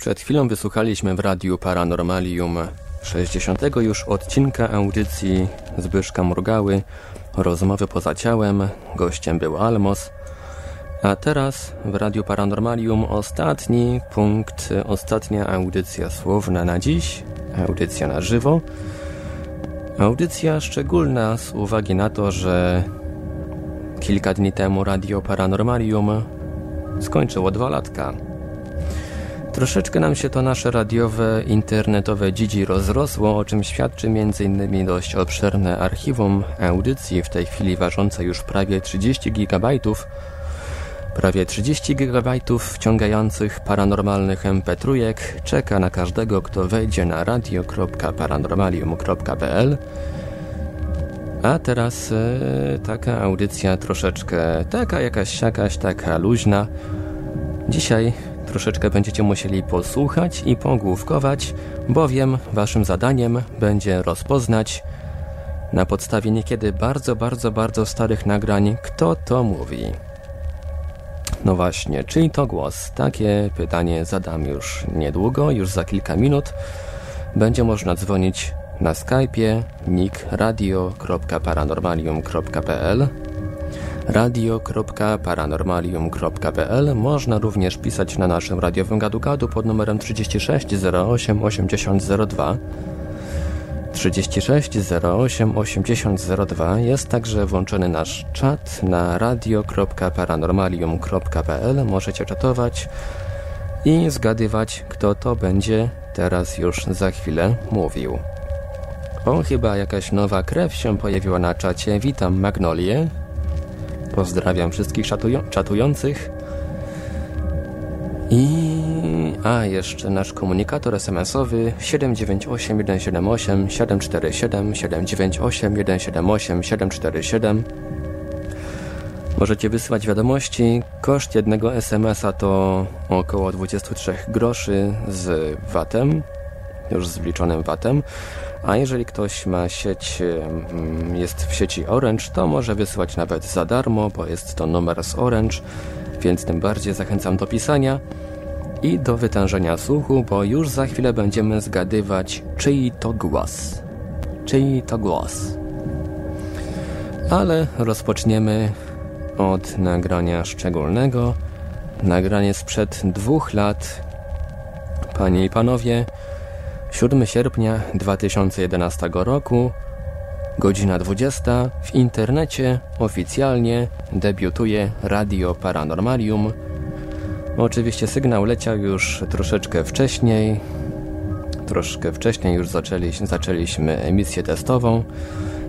Przed chwilą wysłuchaliśmy w Radiu Paranormalium 60 już odcinka audycji Zbyszka Murgały Rozmowy poza ciałem. Gościem był Almos. A teraz w Radiu Paranormalium ostatni punkt, ostatnia audycja słowna na dziś. Audycja na żywo. Audycja szczególna z uwagi na to, że kilka dni temu Radio Paranormalium skończyło dwa latka. Troszeczkę nam się to nasze radiowe, internetowe dzidzi rozrosło, o czym świadczy m.in. dość obszerne archiwum audycji, w tej chwili ważące już prawie 30 GB, prawie 30 GB wciągających paranormalnych MP3 czeka na każdego, kto wejdzie na radio.paranormalium.pl a teraz e, taka audycja troszeczkę taka jakaś jakaś taka luźna. Dzisiaj troszeczkę będziecie musieli posłuchać i pogłówkować, bowiem waszym zadaniem będzie rozpoznać na podstawie niekiedy bardzo, bardzo, bardzo starych nagrań, kto to mówi. No właśnie, czyj to głos? Takie pytanie zadam już niedługo, już za kilka minut. Będzie można dzwonić na Skype'ie nick radio.paranormalium.pl Można również pisać na naszym radiowym gadu-gadu pod numerem 36 08 8002 36 08 8002 jest także włączony nasz czat na radio.paranormalium.pl Możecie czatować i zgadywać, kto to będzie teraz już za chwilę mówił. O, chyba jakaś nowa krew się pojawiła na czacie. Witam Magnolię. Pozdrawiam wszystkich czatujących. I... A, jeszcze nasz komunikator SMS-owy 798 178 747 798 178 747 Możecie wysyłać wiadomości. Koszt jednego SMS-a to około 23 groszy z VAT-em, już z wliczonym VAT-em. A jeżeli ktoś ma sieć, jest w sieci Orange, to może wysyłać nawet za darmo, bo jest to numer z Orange, więc tym bardziej zachęcam do pisania i do wytężenia słuchu, bo już za chwilę będziemy zgadywać, czyj to głos. Czyj to głos. Ale rozpoczniemy od nagrania szczególnego. Nagranie sprzed dwóch lat. Panie i panowie, 7 sierpnia 2011 roku, godzina 20, w internecie oficjalnie debiutuje Radio Paranormalium. Oczywiście sygnał leciał już troszeczkę wcześniej, troszkę wcześniej już zaczęli, zaczęliśmy emisję testową.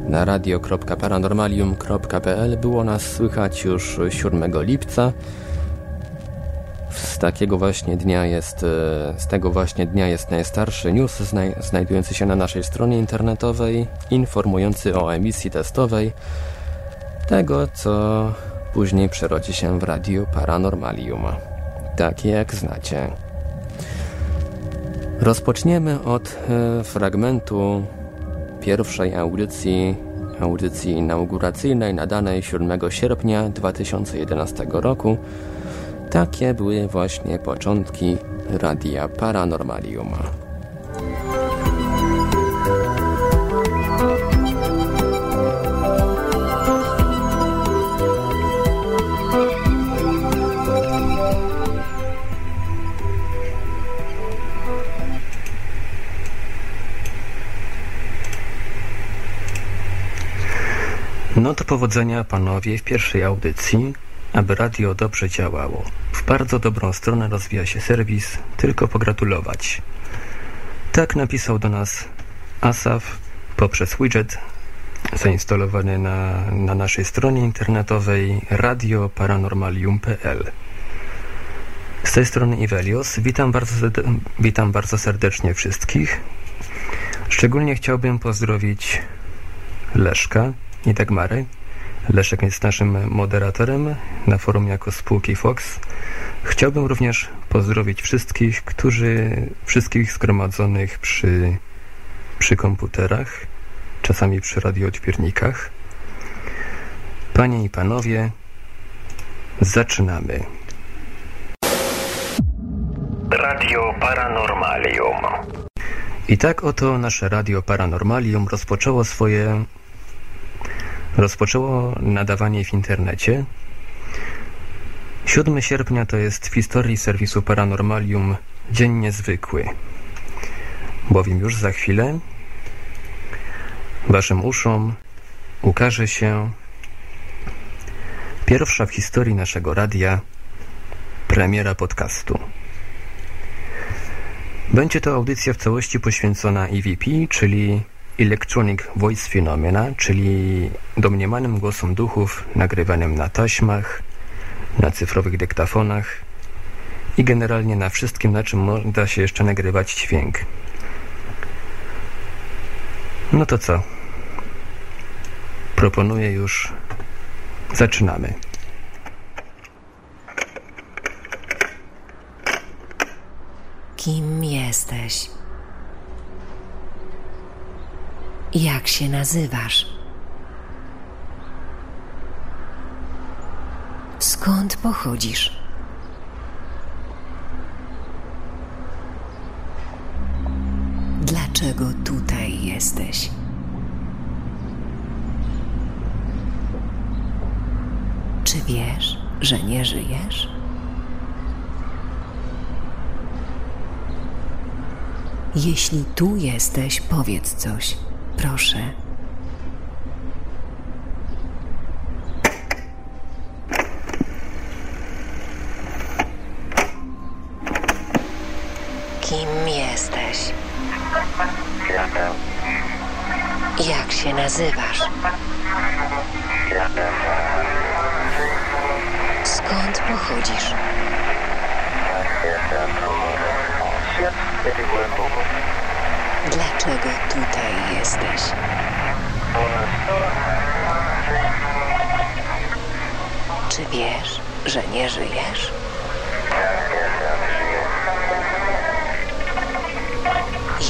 Na radio.paranormalium.pl było nas słychać już 7 lipca z takiego właśnie dnia jest, e, z tego właśnie dnia jest najstarszy news znaj znajdujący się na naszej stronie internetowej, informujący o emisji testowej tego, co później przerodzi się w Radio Paranormalium. Takie jak znacie. Rozpoczniemy od e, fragmentu pierwszej audycji, audycji inauguracyjnej nadanej 7 sierpnia 2011 roku takie były właśnie początki Radia Paranormalium. No to powodzenia panowie w pierwszej audycji aby radio dobrze działało. W bardzo dobrą stronę rozwija się serwis, tylko pogratulować. Tak napisał do nas Asaf poprzez widget zainstalowany na, na naszej stronie internetowej radioparanormalium.pl Z tej strony Ivelios. Witam bardzo, witam bardzo serdecznie wszystkich. Szczególnie chciałbym pozdrowić Leszka i Dagmary, Leszek jest naszym moderatorem na forum jako spółki Fox. Chciałbym również pozdrowić wszystkich, którzy, wszystkich zgromadzonych przy, przy komputerach, czasami przy radioodbiornikach. Panie i panowie, zaczynamy. Radio Paranormalium. I tak oto nasze Radio Paranormalium rozpoczęło swoje rozpoczęło nadawanie w internecie. 7 sierpnia to jest w historii serwisu Paranormalium dzień niezwykły, bowiem już za chwilę waszym uszom ukaże się pierwsza w historii naszego radia premiera podcastu. Będzie to audycja w całości poświęcona EVP, czyli Electronic Voice Phenomena, czyli domniemanym głosom duchów nagrywanym na taśmach, na cyfrowych dyktafonach i generalnie na wszystkim, na czym da się jeszcze nagrywać dźwięk. No to co? Proponuję już. Zaczynamy. Kim jesteś? Jak się nazywasz? Skąd pochodzisz? Dlaczego tutaj jesteś? Czy wiesz, że nie żyjesz? Jeśli tu jesteś, powiedz coś, proszę. Kim jesteś? Jak się nazywasz? Skąd pochodzisz? Dlaczego tutaj jesteś? Czy wiesz, że nie żyjesz?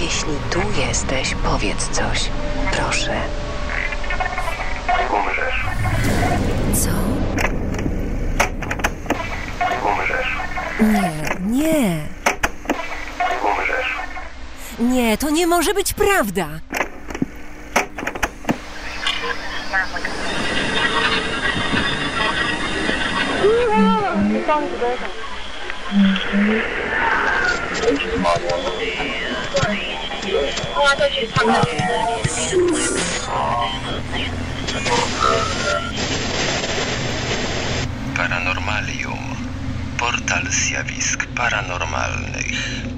Jeśli tu jesteś, powiedz coś. Proszę. Umrzesz. Co? Umrzesz. Nie, nie. Nie, to nie może być prawda. Paranormalium. Portal zjawisk paranormalnych.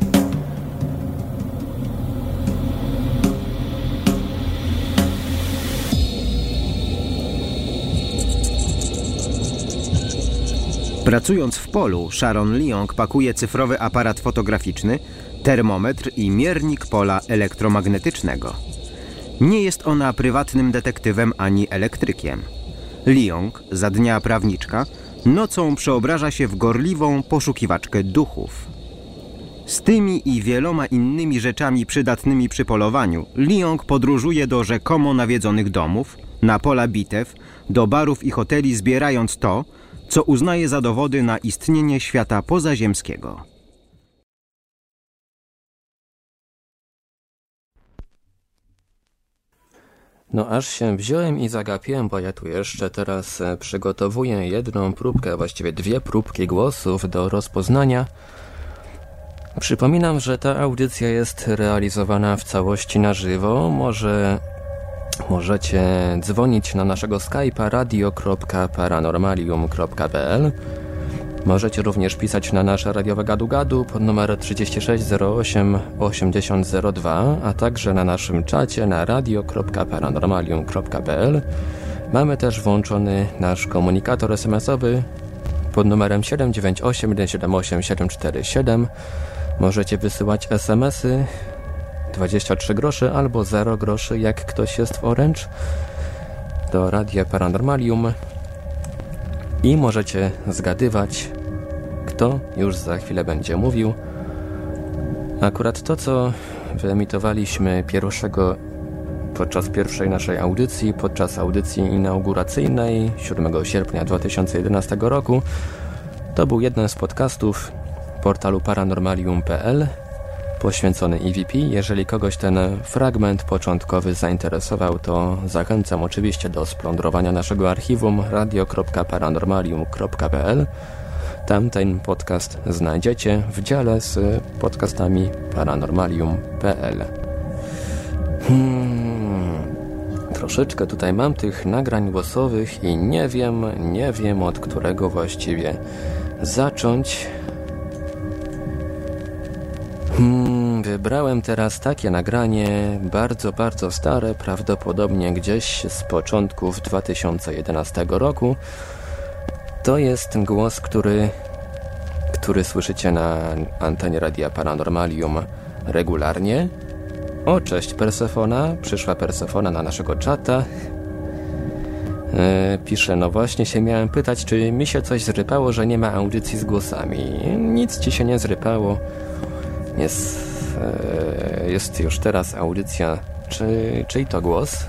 Pracując w polu, Sharon Leong pakuje cyfrowy aparat fotograficzny, termometr i miernik pola elektromagnetycznego. Nie jest ona prywatnym detektywem ani elektrykiem. Leong, za dnia prawniczka, nocą przeobraża się w gorliwą poszukiwaczkę duchów. Z tymi i wieloma innymi rzeczami przydatnymi przy polowaniu, Leong podróżuje do rzekomo nawiedzonych domów, na pola bitew, do barów i hoteli zbierając to, co uznaje za dowody na istnienie świata pozaziemskiego. No aż się wziąłem i zagapiłem, bo ja tu jeszcze teraz e, przygotowuję jedną próbkę, właściwie dwie próbki głosów do rozpoznania. Przypominam, że ta audycja jest realizowana w całości na żywo. Może możecie dzwonić na naszego Skype'a radio.paranormalium.pl Możecie również pisać na nasze radiowe gadu-gadu pod numer 3608 8002, a także na naszym czacie na radio.paranormalium.pl. Mamy też włączony nasz komunikator SMS-owy pod numerem 798 178 747. Możecie wysyłać SMS-y 23 groszy albo 0 groszy, jak ktoś jest w Orange, do Radia Paranormalium i możecie zgadywać, kto już za chwilę będzie mówił. Akurat to, co wyemitowaliśmy pierwszego podczas pierwszej naszej audycji, podczas audycji inauguracyjnej 7 sierpnia 2011 roku, to był jeden z podcastów portalu paranormalium.pl poświęcony EVP. Jeżeli kogoś ten fragment początkowy zainteresował, to zachęcam oczywiście do splądrowania naszego archiwum radio.paranormalium.pl. Tam ten podcast znajdziecie w dziale z podcastami paranormalium.pl. Hmm, troszeczkę tutaj mam tych nagrań głosowych i nie wiem, nie wiem od którego właściwie zacząć. Hmm, wybrałem teraz takie nagranie, bardzo, bardzo stare, prawdopodobnie gdzieś z początków 2011 roku. To jest głos, który, który słyszycie na antenie Radia Paranormalium regularnie. O, cześć Persefona, przyszła Persefona na naszego czata. E, pisze, no właśnie się miałem pytać, czy mi się coś zrypało, że nie ma audycji z głosami. Nic ci się nie zrypało. Jest, e, jest już teraz audycja. Czy, czyj to głos?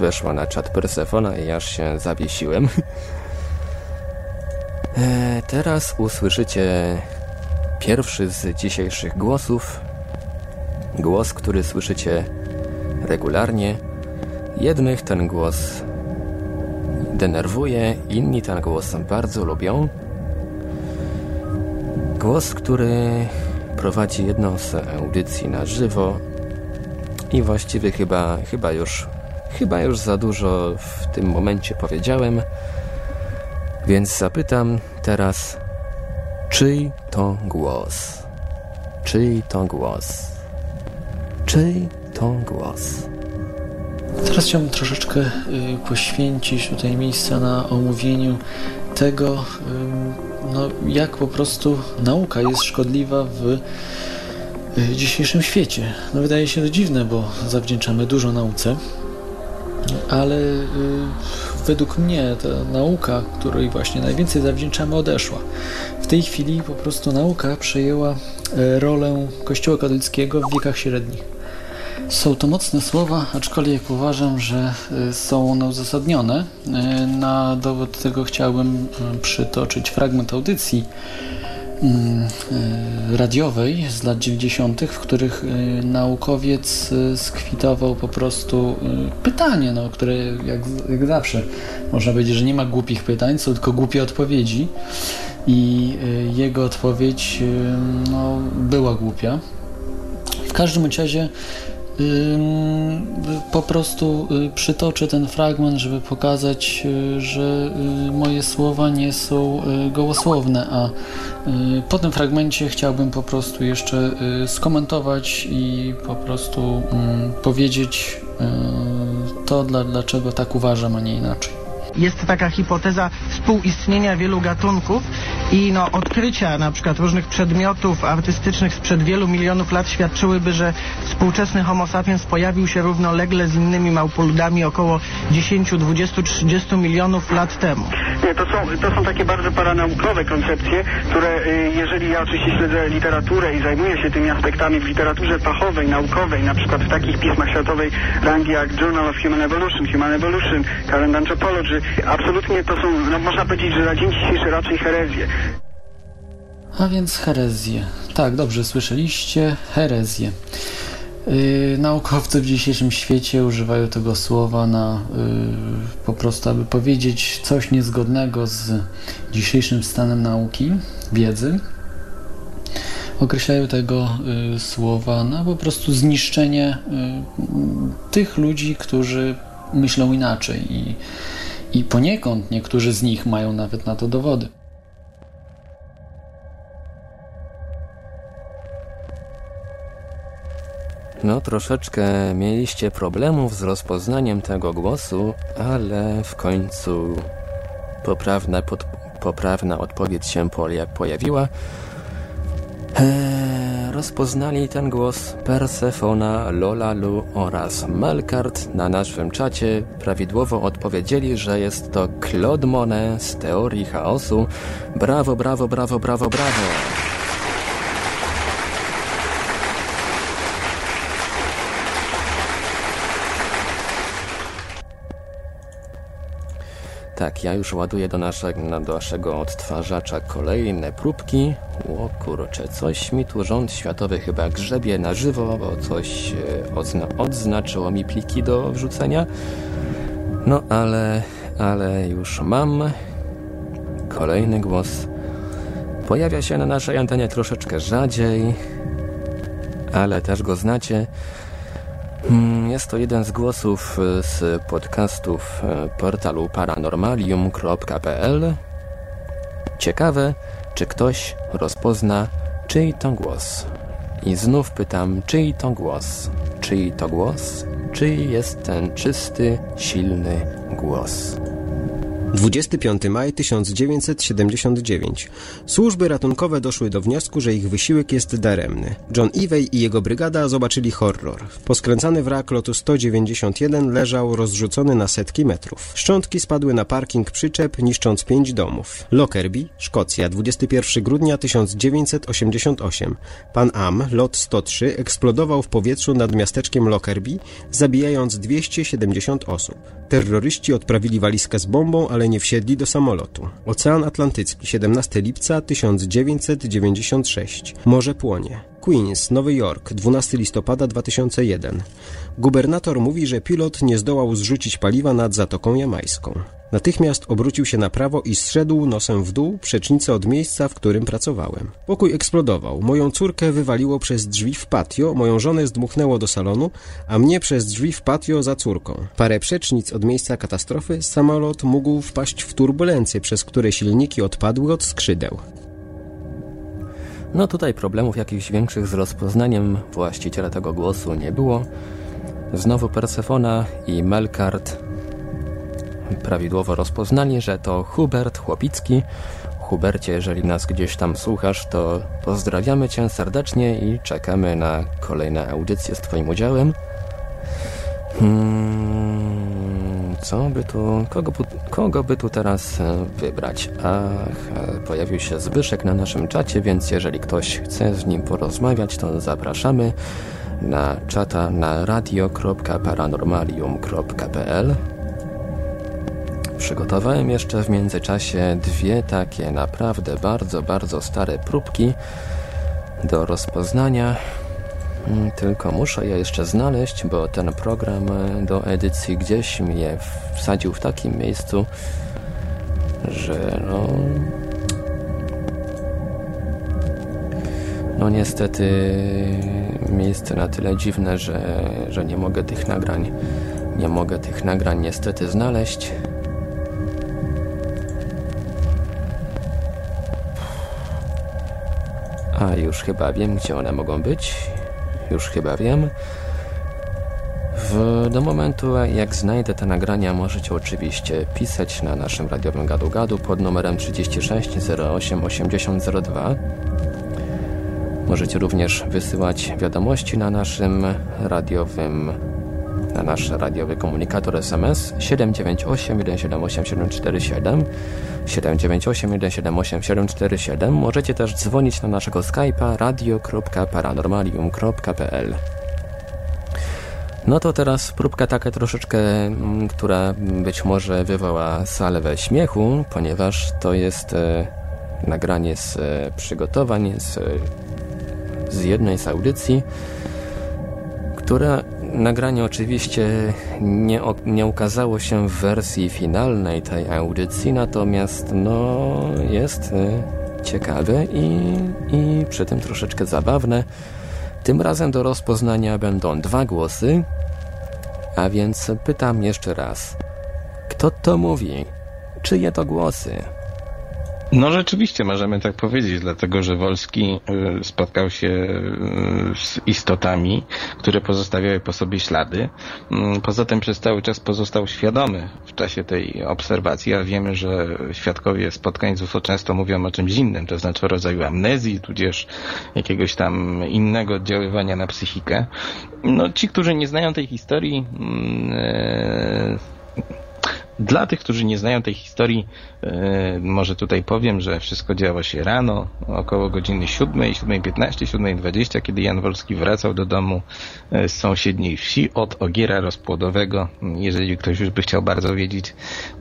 Weszła na czat Persefona i aż się zawiesiłem. E, teraz usłyszycie pierwszy z dzisiejszych głosów. Głos, który słyszycie regularnie. Jednych ten głos denerwuje, inni ten głos bardzo lubią. Głos, który prowadzi jedną z audycji na żywo i właściwie chyba, chyba już chyba już za dużo w tym momencie powiedziałem, więc zapytam teraz, czyj to głos? Czyj to głos? Czyj to głos? Teraz chciałbym troszeczkę y, poświęcić tutaj miejsca na omówieniu tego, no, jak po prostu nauka jest szkodliwa w y, dzisiejszym świecie. No, wydaje się to dziwne, bo zawdzięczamy dużo nauce, ale y, według mnie ta nauka, której właśnie najwięcej zawdzięczamy, odeszła. W tej chwili po prostu nauka przejęła y, rolę Kościoła katolickiego w wiekach średnich. Są to mocne słowa, aczkolwiek uważam, że y, są one uzasadnione. Y, na dowód tego chciałbym y, przytoczyć fragment audycji mm, radiowej z lat 90., w których naukowiec skwitował po prostu pytanie, no, które jak, jak zawsze można powiedzieć, że nie ma głupich pytań, są tylko głupie odpowiedzi i jego odpowiedź no, była głupia. W każdym razie po prostu y, przytoczę ten fragment, żeby pokazać, y, że y, moje słowa nie są gołosłowne, a po tym fragmencie chciałbym po prostu jeszcze skomentować i po prostu powiedzieć to, dlaczego tak uważam, a nie inaczej. Jest taka hipoteza współistnienia wielu gatunków i no, odkrycia na przykład różnych przedmiotów artystycznych sprzed wielu milionów lat świadczyłyby, że współczesny homo sapiens pojawił się równolegle z innymi małpoludami około 10, 20, 30 milionów lat temu. Nie, to są, to są takie bardzo paranaukowe koncepcje, które y, jeżeli ja oczywiście śledzę literaturę i zajmuję się tymi aspektami w literaturze fachowej, naukowej, na przykład w takich pismach światowej rangi jak Journal of Human Evolution, Human Evolution, Current Anthropology, absolutnie to są, no można powiedzieć, że na dzień dzisiejszy raczej herezje. A więc herezje. Tak, dobrze słyszeliście, herezje. Yy, naukowcy w dzisiejszym świecie używają tego słowa na yy, po prostu, aby powiedzieć coś niezgodnego z dzisiejszym stanem nauki, wiedzy. Określają tego yy, słowa na po prostu zniszczenie y, tych ludzi, którzy myślą inaczej i i poniekąd niektórzy z nich mają nawet na to dowody. No, troszeczkę mieliście problemów z rozpoznaniem tego głosu, ale w końcu poprawna, pod, poprawna odpowiedź się pojawiła. Eee, rozpoznali ten głos Persefona, Lolalu oraz Melkart na naszym czacie. Prawidłowo odpowiedzieli, że jest to Claude Monet z teorii chaosu. Brawo, brawo, brawo, brawo, brawo! Tak, ja już ładuję do naszego, do naszego odtwarzacza kolejne próbki. O kurczę, coś mi tu rząd światowy chyba grzebie na żywo, bo coś e, odzna odznaczyło mi pliki do wrzucenia. No ale, ale już mam kolejny głos. Pojawia się na naszej antenie troszeczkę rzadziej, ale też go znacie. Hmm, jest to jeden z głosów e, z podcastów e, portalu paranormalium.pl. Ciekawe, czy ktoś rozpozna, czyj to głos. I znów pytam, czyj to głos? Czyj to głos? Czyj jest ten czysty, silny głos? 25 maj 1979. Służby ratunkowe doszły do wniosku, że ich wysiłek jest daremny. John Ivey i jego brygada zobaczyli horror. Poskręcany wrak lotu 191 leżał rozrzucony na setki metrów. Szczątki spadły na parking przyczep, niszcząc pięć domów. Lockerbie, Szkocja, 21 grudnia 1988. Pan Am, lot 103, eksplodował w powietrzu nad miasteczkiem Lockerbie, zabijając 270 osób. Terroryści odprawili walizkę z bombą, ale nie wsiedli do samolotu. Ocean Atlantycki, 17 lipca 1996. Morze płonie. Queens, Nowy Jork, 12 listopada 2001. Gubernator mówi, że pilot nie zdołał zrzucić paliwa nad Zatoką Jamańską. Natychmiast obrócił się na prawo i zszedł nosem w dół przecznicę od miejsca, w którym pracowałem. Pokój eksplodował. Moją córkę wywaliło przez drzwi w patio, moją żonę zdmuchnęło do salonu, a mnie przez drzwi w patio za córką. Parę przecznic od miejsca katastrofy samolot mógł wpaść w turbulencje, przez które silniki odpadły od skrzydeł. No tutaj problemów jakichś większych z rozpoznaniem właściciela tego głosu nie było. Znowu Persefona i Melkart prawidłowo rozpoznali, że to Hubert Chłopicki. Hubercie, jeżeli nas gdzieś tam słuchasz, to pozdrawiamy Cię serdecznie i czekamy na kolejne audycje z Twoim udziałem. Hmm, co by tu, kogo, kogo by tu teraz e, wybrać? Ach, e, pojawił się Zbyszek na naszym czacie, więc jeżeli ktoś chce z nim porozmawiać, to zapraszamy na czata na radio.paranormalium.pl Przygotowałem jeszcze w międzyczasie dwie takie naprawdę bardzo, bardzo stare próbki do rozpoznania. Mm, tylko muszę je jeszcze znaleźć, bo ten program do edycji gdzieś mnie wsadził w takim miejscu, że no... No niestety miejsce na tyle dziwne, że, że nie mogę tych nagrań nie mogę tych nagrań niestety znaleźć. A już chyba wiem, gdzie one mogą być. Już chyba wiem. W, do momentu, jak znajdę te nagrania, możecie oczywiście pisać na naszym radiowym gadu-gadu pod numerem 36 08 80 02. Możecie również wysyłać wiadomości na naszym radiowym na nasz radiowy komunikator SMS 798 178 747 798 178 747. Możecie też dzwonić na naszego Skype'a radio.paranormalium.pl No to teraz próbka taka troszeczkę, mm, która być może wywoła salwę śmiechu, ponieważ to jest e, nagranie z e, przygotowań z, z jednej z audycji, która nagranie oczywiście nie, nie ukazało się w wersji finalnej tej audycji, natomiast no jest y, ciekawe i, i przy tym troszeczkę zabawne. Tym razem do rozpoznania będą dwa głosy, a więc pytam jeszcze raz. Kto to mówi? Czyje to głosy? No rzeczywiście możemy tak powiedzieć, dlatego że Wolski y, spotkał się y, z istotami, które pozostawiały po sobie ślady. Mm, poza tym przez cały czas pozostał świadomy w czasie tej obserwacji, a wiemy, że świadkowie spotkań z UFO często mówią o czymś innym, to znaczy o rodzaju amnezji, tudzież jakiegoś tam innego oddziaływania na psychikę. No ci, którzy nie znają tej historii, mm, e, Dla tych, którzy nie znają tej historii, e, może tutaj powiem, że wszystko działo się rano, około godziny 7, 7.15, 7.20, kiedy Jan Wolski wracał do domu e, z sąsiedniej wsi od ogiera rozpłodowego, jeżeli ktoś już by chciał bardzo wiedzieć,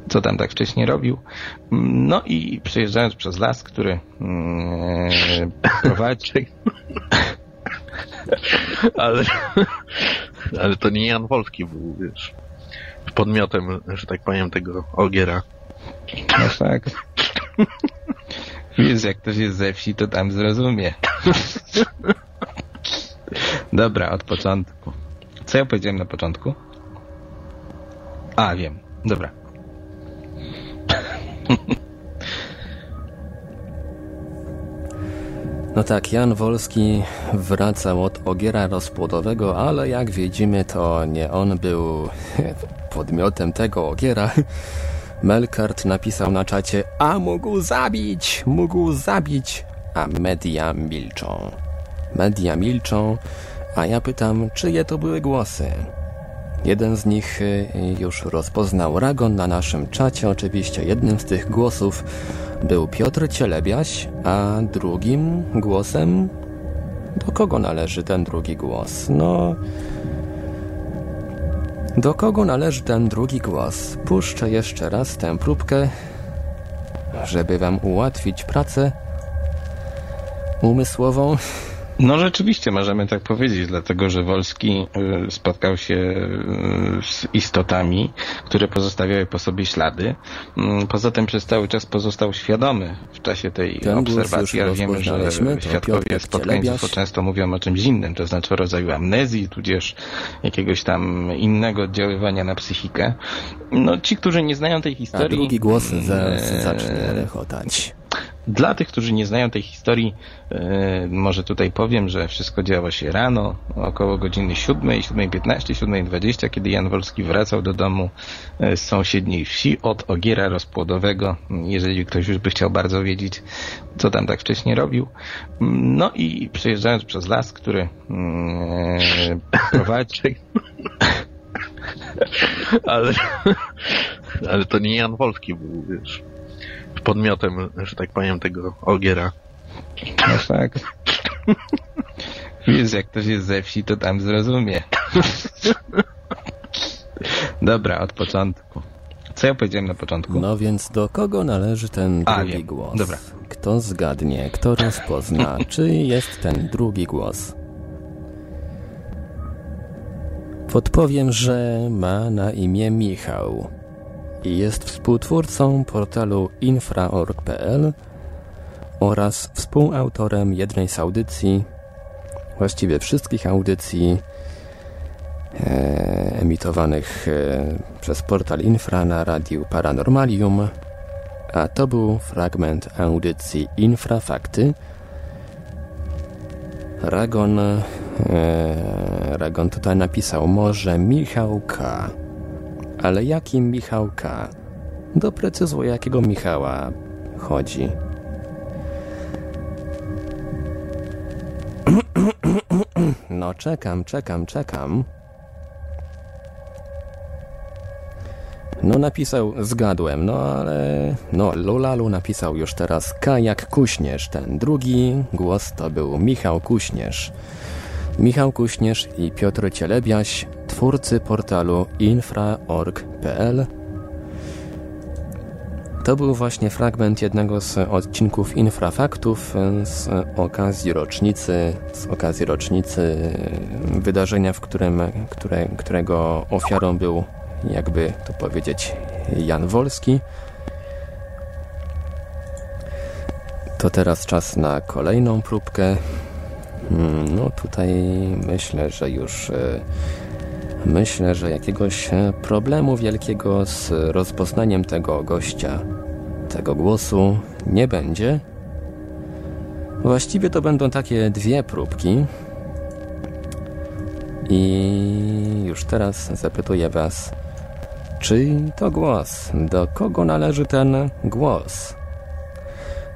co tam tak wcześnie robił. No i przejeżdżając przez las, który mm, prowadzi... ale, ale to nie Jan Wolski był, wiesz podmiotem, że tak powiem, tego ogiera. No fakt. Wiesz, jak ktoś jest ze wsi, to tam zrozumie. Dobra, od początku. Co ja powiedziałem na początku? A, wiem. Dobra. No tak, Jan Wolski wracał od ogiera rozpłodowego, ale jak widzimy, to nie on był podmiotem tego ogiera. Melkart napisał na czacie, a mógł zabić, mógł zabić, a media milczą. Media milczą, a ja pytam, czyje to były głosy? Jeden z nich y, już rozpoznał Ragon na naszym czacie. Oczywiście jednym z tych głosów był Piotr Cielebiaś, a drugim głosem... Do kogo należy ten drugi głos? No... Do kogo należy ten drugi głos? Puszczę jeszcze raz tę próbkę, żeby wam ułatwić pracę umysłową. No rzeczywiście możemy tak powiedzieć, dlatego że Wolski y, spotkał się y, z istotami, które pozostawiały po sobie ślady. Mm, poza tym przez cały czas pozostał świadomy w czasie tej Ten obserwacji, ale wiemy, że świadkowie spotkańców często mówią o czymś innym, to znaczy o rodzaju amnezji, tudzież jakiegoś tam innego oddziaływania na psychikę. No ci, którzy nie znają tej historii... A drugi głos za, zacznie rechotać. Dla tych, którzy nie znają tej historii, e, może tutaj powiem, że wszystko działo się rano, około godziny 7, 7.15, 7.20, kiedy Jan Wolski wracał do domu e, z sąsiedniej wsi od ogiera rozpłodowego, jeżeli ktoś już by chciał bardzo wiedzieć, co tam tak wcześnie robił. No i przejeżdżając przez las, który mm, prowadzi... ale, ale to nie Jan Wolski był, wiesz podmiotem, że tak powiem, tego ogiera. No fakt. Wiesz, jak ktoś jest ze wsi, to tam zrozumie. Dobra, od początku. Co ja powiedziałem na początku? No więc do kogo należy ten A, drugi wiem. głos? Dobra. Kto zgadnie, kto rozpozna, czy jest ten drugi głos? Podpowiem, że ma na imię Michał i jest współtwórcą portalu infra.org.pl oraz współautorem jednej z audycji, właściwie wszystkich audycji e, emitowanych e, przez portal Infra na radiu Paranormalium, a to był fragment audycji Infrafakty. Ragon, e, Ragon tutaj napisał może Michał K ale jakim Michałka? Doprecyzuj, jakiego Michała chodzi. No czekam, czekam, czekam. No napisał, zgadłem, no ale... No Lulalu napisał już teraz Kajak Kuśnierz. Ten drugi głos to był Michał Kuśnierz. Michał Kuśnierz i Piotr Cielebiaś, twórcy portalu infra.org.pl. To był właśnie fragment jednego z odcinków Infrafaktów z okazji rocznicy, z okazji rocznicy wydarzenia, w którym, które, którego ofiarą był, jakby to powiedzieć, Jan Wolski. To teraz czas na kolejną próbkę. Hmm, no tutaj myślę, że już e, myślę, że jakiegoś e, problemu wielkiego z rozpoznaniem tego gościa, tego głosu nie będzie. Właściwie to będą takie dwie próbki. I już teraz zapytuję Was, czy to głos? Do kogo należy ten głos?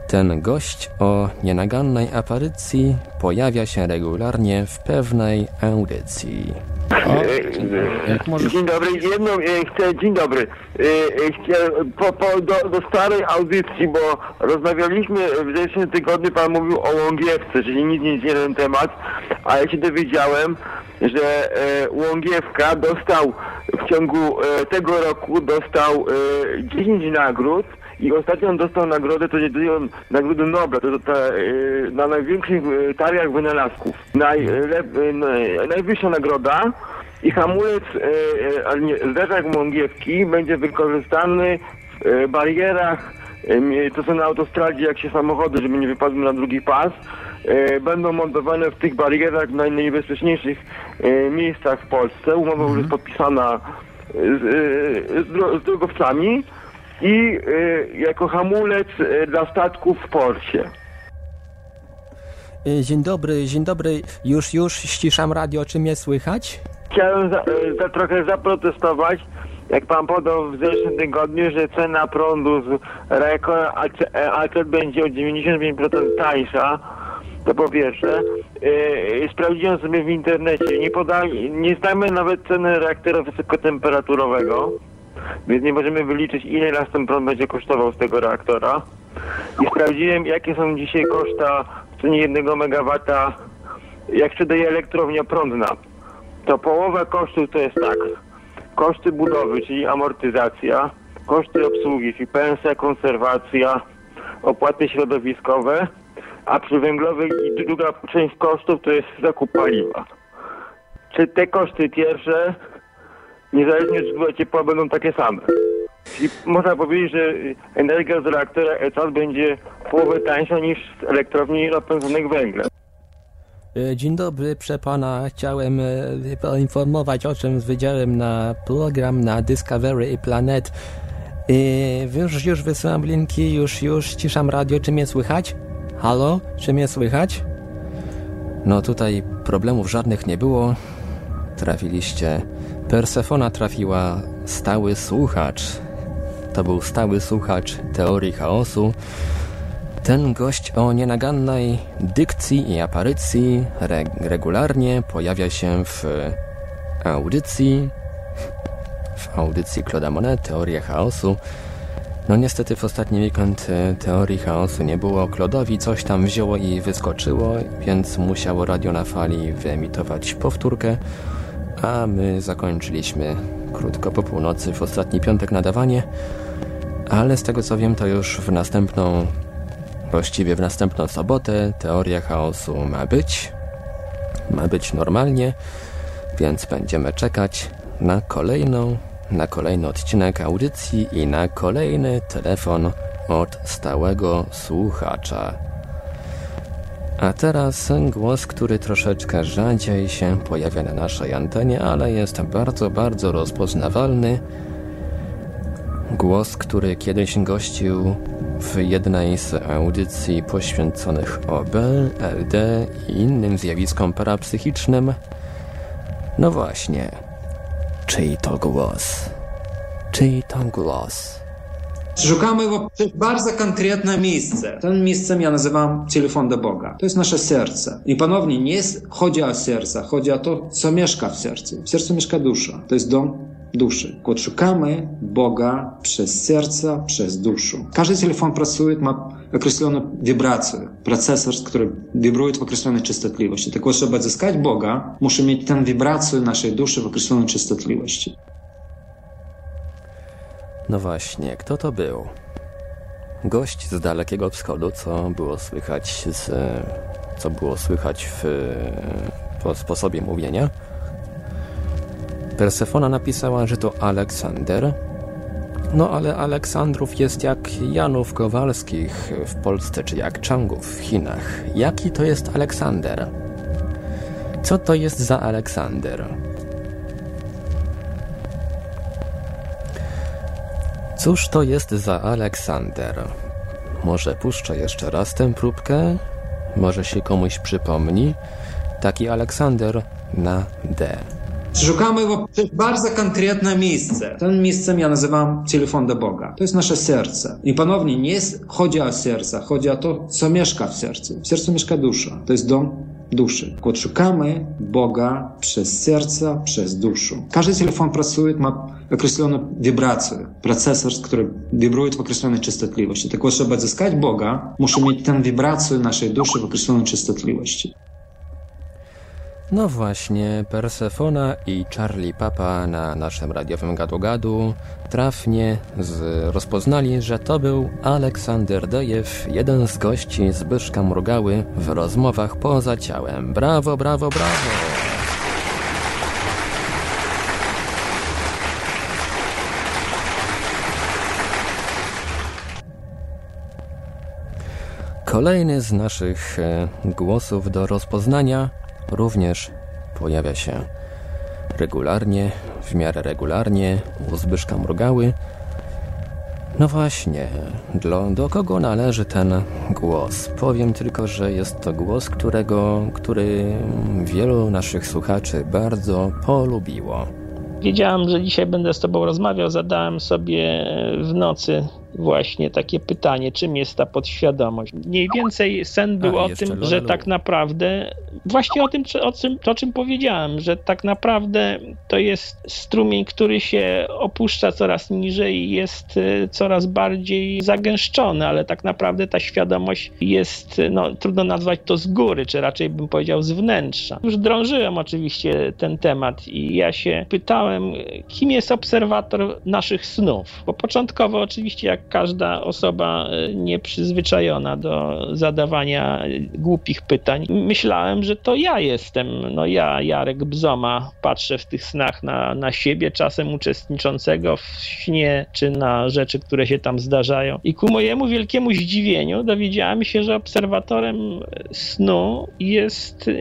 Ten gość o nienagannej aparycji pojawia się regularnie w pewnej audycji. Dzień dobry, jedną e, chcę, dzień dobry. E, e, Chcę po, po, do, do starej audycji, bo rozmawialiśmy w zeszłym tygodniu, pan mówił o Łągiewce, czyli nic nie na ten temat, a ja się dowiedziałem, że e, Łągiewka dostał w ciągu e, tego roku dostał e, 10 nagród i ostatnią dostał nagrodę, to nie to nagrodę Nobla, to, to ta, e, na największych e, targach wynalazków. E, naj- najwyższa nagroda i hamulec, e, zderzak Łągiewki będzie wykorzystany w barierach, to są na autostradzie, jak się samochody, żeby nie wypadły na drugi pas, będą montowane w tych barierach w naj- najniebezpieczniejszych miejscach w Polsce. Umowa już jest podpisana z, z, z drogowcami i e, jako hamulec e, dla statków w porcie. Y, Dzień dobry, dzień dobry. Już, już ściszam radio, czy mnie słychać? Chciałem za, e, za trochę zaprotestować, jak pan podał w zeszłym tygodniu, że cena prądu z Reko AC będzie o 95% tańsza. To po pierwsze. E, sprawdziłem sobie w internecie. Nie podali, nie znamy nawet ceny reaktora wysokotemperaturowego, więc nie możemy wyliczyć ile nas ten prąd będzie kosztował z tego reaktora. I sprawdziłem jakie są dzisiaj koszta w cenie jednego megawata, jak sprzedaje elektrownia prądna to połowa kosztów to jest tak. Koszty budowy, czyli amortyzacja, koszty obsługi, czyli pensja, konserwacja, opłaty środowiskowe, a przy węglowej i druga część kosztów to jest zakup paliwa. Czy te koszty pierwsze, niezależnie od ciepła, będą takie same? Czyli można powiedzieć, że energia z reaktora ECAS będzie połowę tańsza niż z elektrowni napędzonych węglem. Y, Dzień dobry, proszę pana. Chciałem y, poinformować o czym widziałem na program na Discovery i Planet. Y, Już, już wysyłam linki, już, już ściszam radio. Czy mnie słychać? Halo? Czy mnie słychać? No tutaj problemów żadnych nie było. Trafiliście. Persefona trafiła stały słuchacz. To był stały słuchacz teorii chaosu. Ten gość o nienagannej dykcji i aparycji re regularnie pojawia się w audycji, w audycji Claude'a Monet, Teoria Chaosu. No niestety w ostatni weekend e, Teorii Chaosu nie było. Klodowi coś tam wzięło i wyskoczyło, więc musiało radio na fali wyemitować powtórkę, a my zakończyliśmy krótko po północy w ostatni piątek nadawanie, ale z tego co wiem to już w następną Właściwie w następną sobotę teoria chaosu ma być. Ma być normalnie, więc będziemy czekać na kolejną, na kolejny odcinek audycji i na kolejny telefon od stałego słuchacza. A teraz głos, który troszeczkę rzadziej się pojawia na naszej antenie, ale jest bardzo, bardzo rozpoznawalny. Głos, który kiedyś gościł w jednej z audycji poświęconych OB, LD i innym zjawiskom parapsychicznym. No właśnie, czyj to głos? Czyj to głos? Szukamy его w bardzo konkretne miejsce. To miejscem ja nazywam telefon do Boga. To jest nasze serce. I ponownie nie jest, chodzi o serce, chodzi o to, co mieszka w sercu. W sercu mieszka dusza. To jest dom duszy. Kiedy szukamy Boga przez serce, przez duszę. Każdy telefon pracuje, ma określoną wibrację. Procesor, który wibruje w określonej częstotliwości. Tak, żeby odzyskać Boga, muszę mieć tę wibrację naszej duszy w określonej częstotliwości. No właśnie, kto to był? Gość z Dalekiego Wschodu, co było słychać z... co było słychać w po sposobie mówienia. Persefona napisała, że to Aleksander. No ale Aleksandrów jest jak Janów Kowalskich w Polsce, czy jak Changów w Chinach. Jaki to jest Aleksander? Co to jest za Aleksander? Cóż to jest za Aleksander? Może puszczę jeszcze raz tę próbkę? Może się komuś przypomni? Taki Aleksander na D. Szukamy w bardzo konkretne miejsce. Tym miejscem ja nazywam telefon do Boga. To jest nasze serce. I ponownie nie jest, chodzi o serce, chodzi o to, co mieszka w sercu. W sercu mieszka dusza. To jest dom duszy. Kiedy szukamy Boga przez serce, przez duszę. Każdy telefon pracuje, ma określoną wibrację, procesor, który wibruje w określonej częstotliwości. Tak, żeby odzyskać Boga, muszę mieć tę wibrację naszej duszy w określonej częstotliwości. No właśnie, Persefona i Charlie Papa na naszym radiowym gadu-gadu trafnie z, rozpoznali, że to był Aleksander Dejew, jeden z gości Zbyszka Mrugały w rozmowach poza ciałem. Brawo, brawo, brawo! Kolejny z naszych e, głosów do rozpoznania również pojawia się regularnie, w miarę regularnie u Zbyszka Mrugały. No właśnie, do, do kogo należy ten głos? Powiem tylko, że jest to głos, którego, który wielu naszych słuchaczy bardzo polubiło. Wiedziałem, że dzisiaj będę z Tobą rozmawiał. Zadałem sobie w nocy właśnie takie pytanie, czym jest ta podświadomość. Mniej więcej sen był A, o tym, że tak naprawdę, właśnie o tym, o czym, o czym powiedziałem, że tak naprawdę to jest strumień, który się opuszcza coraz niżej i jest y, coraz bardziej zagęszczony, ale tak naprawdę ta świadomość jest, no trudno nazwać to z góry, czy raczej bym powiedział z wnętrza. Już drążyłem oczywiście ten temat i ja się pytałem, kim jest obserwator naszych snów, bo początkowo oczywiście jak każda osoba e, nieprzyzwyczajona do zadawania głupich pytań. Myślałem, że to ja jestem, no ja, Jarek Bzoma, patrzę w tych snach na, na siebie, czasem uczestniczącego w śnie, czy na rzeczy, które się tam zdarzają. I ku mojemu wielkiemu zdziwieniu dowiedziałem się, że obserwatorem snu jest e,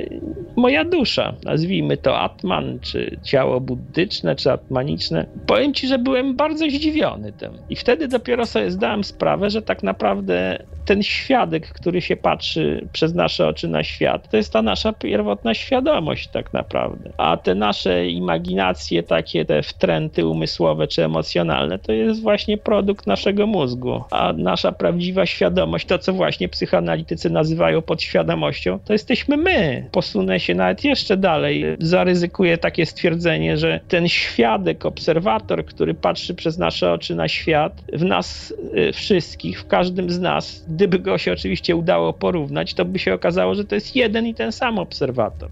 moja dusza. Nazwijmy to Atman, czy ciało buddyczne, czy atmaniczne. Powiem ci, że byłem bardzo zdziwiony tym. I wtedy dopiero sobie zdałem sprawę, że tak naprawdę ten świadek, który się patrzy przez nasze oczy na świat, to jest ta nasza pierwotna świadomość tak naprawdę. A te nasze imaginacje, takie te wtręty umysłowe czy emocjonalne, to jest właśnie produkt naszego mózgu. A nasza prawdziwa świadomość, to co właśnie psychoanalitycy nazywają podświadomością, to jesteśmy my. Posunę się nawet jeszcze dalej. Zaryzykuję takie stwierdzenie, że ten świadek, obserwator, który patrzy przez nasze oczy na świat, w nas y, wszystkich, w każdym z nas, gdyby go się oczywiście udało porównać, to by się okazało, że to jest jeden i ten sam obserwator.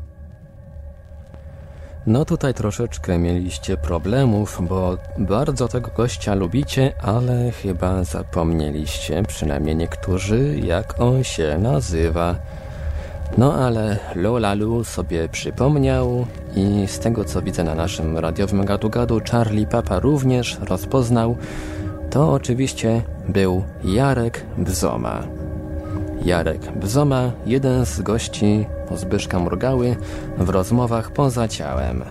No tutaj troszeczkę mieliście problemów, bo bardzo tego gościa lubicie, ale chyba zapomnieliście, przynajmniej niektórzy, jak on się nazywa. No ale Lolalu sobie przypomniał i z tego co widzę na naszym radiowym gadu-gadu Charlie Papa również rozpoznał, to oczywiście był Jarek Bzoma. Jarek Bzoma, jeden z gości Zbyszka Murgały w rozmowach poza ciałem.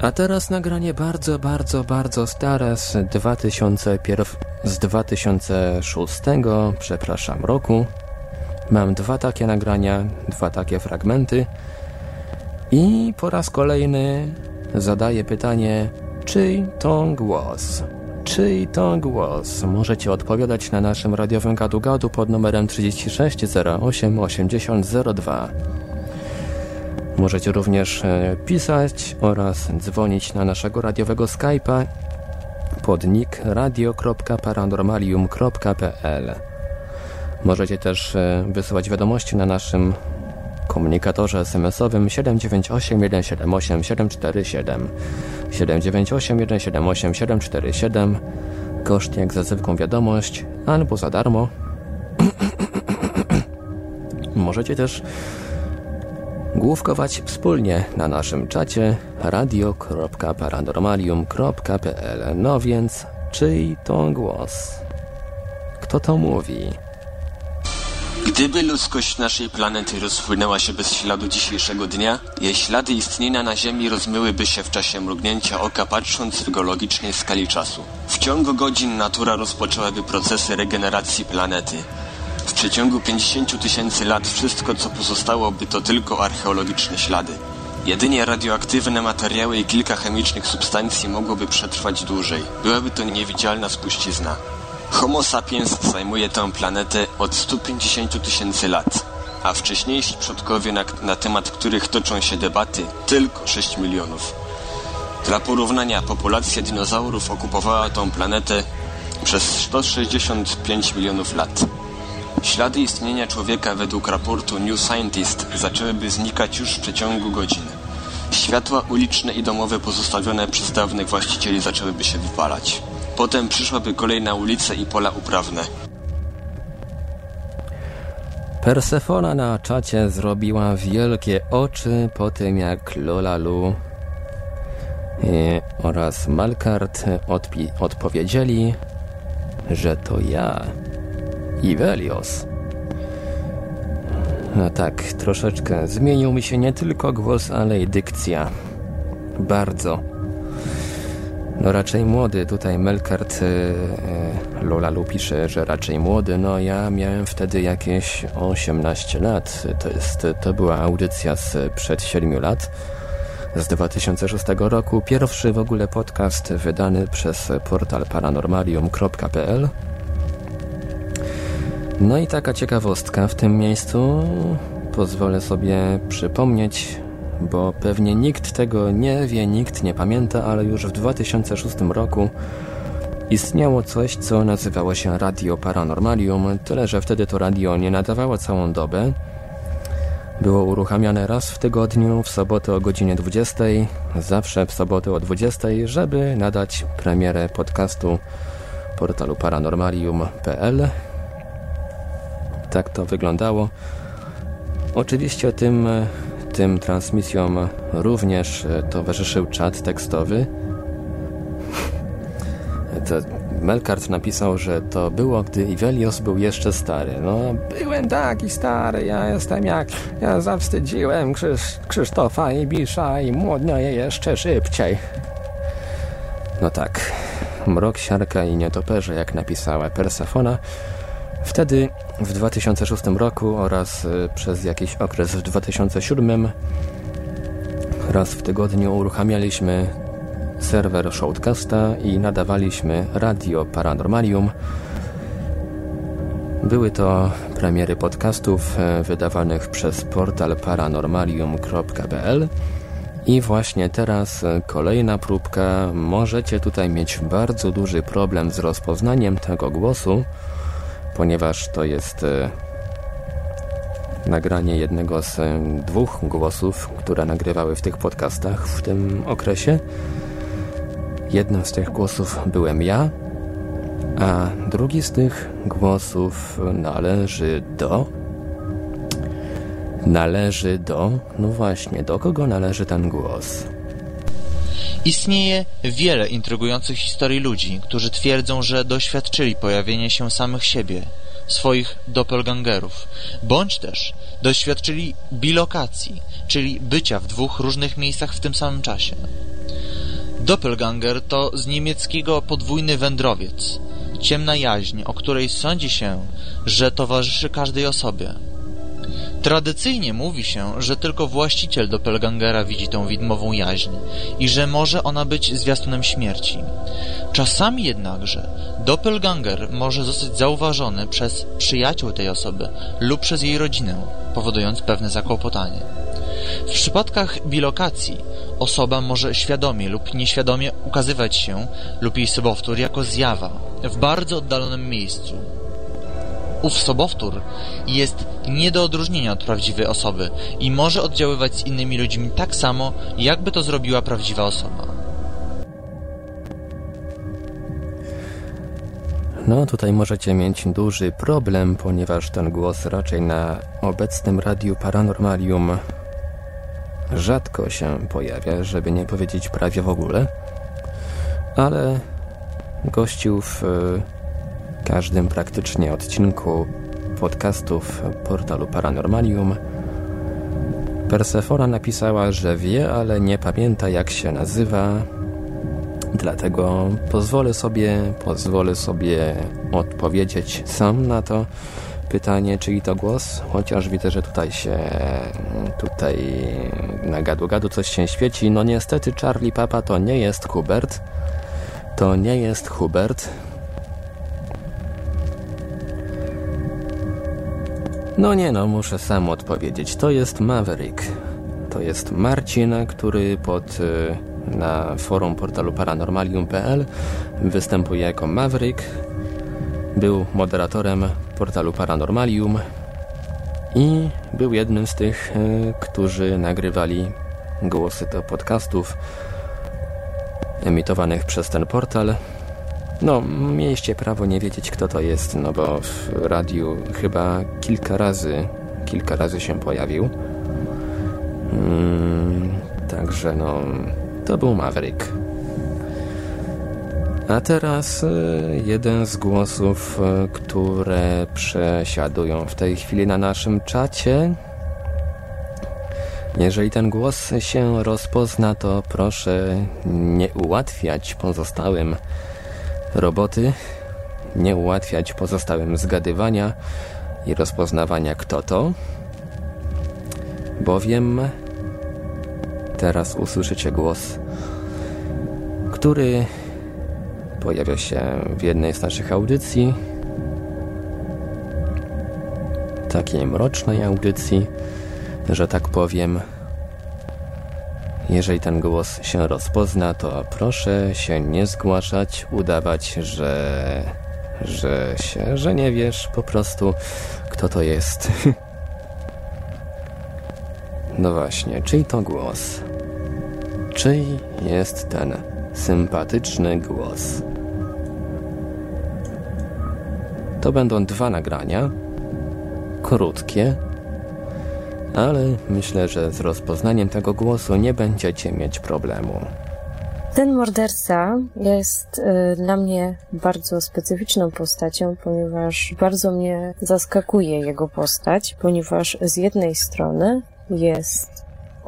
A teraz nagranie bardzo, bardzo, bardzo stare z 2001, z 2006, przepraszam, roku. Mam dwa takie nagrania, dwa takie fragmenty i po raz kolejny zadaję pytanie, czyj to głos? Czyj to głos? Możecie odpowiadać na naszym radiowym gadu-gadu pod numerem 36 08 80 02. Możecie również e, pisać oraz dzwonić na naszego radiowego Skype'a pod nick radio.paranormalium.pl Możecie też e, wysyłać wiadomości na naszym komunikatorze SMS-owym 798 178 747 798 178 747 koszt jak za zwykłą wiadomość albo za darmo możecie też główkować wspólnie na naszym czacie radio.paranormalium.pl No więc, czyj to głos? Kto to mówi? Gdyby ludzkość naszej planety rozpłynęła się bez śladu dzisiejszego dnia, jej ślady istnienia na Ziemi rozmyłyby się w czasie mrugnięcia oka patrząc w geologicznej skali czasu. W ciągu godzin natura rozpoczęłaby procesy regeneracji planety. W przeciągu 50 tysięcy lat wszystko co pozostałoby to tylko archeologiczne ślady. Jedynie radioaktywne materiały i kilka chemicznych substancji mogłoby przetrwać dłużej. Byłaby to niewidzialna spuścizna. Homo sapiens zajmuje tę planetę od 150 tysięcy lat, a wcześniejsi przodkowie, na, na temat których toczą się debaty, tylko 6 milionów. Dla porównania populacja dinozaurów okupowała tą planetę przez 165 milionów lat. Ślady istnienia człowieka według raportu New Scientist zaczęłyby znikać już w przeciągu godziny. Światła uliczne i domowe pozostawione przez dawnych właścicieli zaczęłyby się wypalać. Potem przyszłaby kolej na ulice i pola uprawne. Persefona na czacie zrobiła wielkie oczy po tym jak Lolalu oraz Malkart odpowiedzieli, że to ja, Ivelios. A tak, troszeczkę zmienił mi się nie tylko głos, ale i dykcja. Bardzo. No raczej młody, tutaj Melkart e, Lolalu pisze, że raczej młody, no ja miałem wtedy jakieś 18 lat, to, jest, to była audycja sprzed 7 lat, z 2006 roku, pierwszy w ogóle podcast wydany przez portal paranormalium.pl no i taka ciekawostka w tym miejscu. Pozwolę sobie przypomnieć, bo pewnie nikt tego nie wie, nikt nie pamięta, ale już w 2006 roku istniało coś, co nazywało się Radio Paranormalium, tyle że wtedy to radio nie nadawało całą dobę. Było uruchamiane raz w tygodniu, w sobotę o godzinie 20, zawsze w sobotę o 20, żeby nadać premierę podcastu portalu paranormalium.pl tak to wyglądało. Oczywiście tym, tym transmisjom również towarzyszył czat tekstowy. To Melkart napisał, że to było, gdy Ivelios był jeszcze stary. No, byłem taki stary, ja jestem jak... Ja zawstydziłem Krzysz, Krzysztofa i Bisza i młodnieję jeszcze szybciej. No tak, mrok, siarka i nietoperze, jak napisała Persefona, Wtedy w 2006 roku oraz y, przez jakiś okres w 2007 raz w tygodniu uruchamialiśmy serwer Shoutcasta i nadawaliśmy Radio Paranormalium. Były to premiery podcastów y, wydawanych przez portal paranormalium.pl i właśnie teraz y, kolejna próbka. Możecie tutaj mieć bardzo duży problem z rozpoznaniem tego głosu, ponieważ to jest e, nagranie jednego z e, dwóch głosów, które nagrywały w tych podcastach w tym okresie. Jednym z tych głosów byłem ja, a drugi z tych głosów należy do... Należy do... No właśnie, do kogo należy ten głos? Istnieje wiele intrygujących historii ludzi, którzy twierdzą, że doświadczyli pojawienia się samych siebie, swoich doppelgangerów, bądź też doświadczyli bilokacji, czyli bycia w dwóch różnych miejscach w tym samym czasie. Doppelganger to z niemieckiego podwójny wędrowiec, ciemna jaźń, o której sądzi się, że towarzyszy każdej osobie. Tradycyjnie mówi się, że tylko właściciel doppelgangera widzi tą widmową jaźń i że może ona być zwiastunem śmierci. Czasami jednakże doppelganger może zostać zauważony przez przyjaciół tej osoby lub przez jej rodzinę, powodując pewne zakłopotanie. W przypadkach bilokacji osoba może świadomie lub nieświadomie ukazywać się lub jej sobowtór jako zjawa w bardzo oddalonym miejscu, Ów sobowtór jest nie do odróżnienia od prawdziwej osoby i może oddziaływać z innymi ludźmi tak samo, jakby to zrobiła prawdziwa osoba. No, tutaj możecie mieć duży problem, ponieważ ten głos raczej na obecnym radiu Paranormalium rzadko się pojawia, żeby nie powiedzieć prawie w ogóle. Ale gościł w każdym praktycznie odcinku podcastów portalu Paranormalium Persefona napisała, że wie, ale nie pamięta jak się nazywa, dlatego pozwolę sobie, pozwolę sobie odpowiedzieć sam na to. pytanie, czyj to głos, chociaż widzę, że tutaj się, tutaj na gadu-gadu coś się świeci. No niestety Charlie Papa to nie jest Hubert. To nie jest Hubert. No nie no, muszę sam odpowiedzieć. To jest Maverick. To jest Marcin, który pod y, na forum portalu paranormalium.pl występuje jako Maverick. Był moderatorem portalu Paranormalium i był jednym z tych, y, którzy nagrywali głosy do podcastów emitowanych przez ten portal. No, mieliście prawo nie wiedzieć, kto to jest, no bo w radiu chyba kilka razy, kilka razy się pojawił. Mm, także no, to był Maverick. A teraz y, jeden z głosów, y, które przesiadują w tej chwili na naszym czacie. Jeżeli ten głos się rozpozna, to proszę nie ułatwiać pozostałym roboty, nie ułatwiać pozostałym zgadywania i rozpoznawania kto to, bowiem teraz usłyszycie głos, który pojawia się w jednej z naszych audycji, takiej mrocznej audycji, że tak powiem. Jeżeli ten głos się rozpozna, to proszę się nie zgłaszać, udawać, że, że się, że nie wiesz po prostu, kto to jest. no właśnie, czyj to głos? Czyj jest ten sympatyczny głos? To będą dwa nagrania, krótkie, ale myślę, że z rozpoznaniem tego głosu nie będziecie mieć problemu. Ten morderca jest y, dla mnie bardzo specyficzną postacią, ponieważ bardzo mnie zaskakuje jego postać, ponieważ z jednej strony jest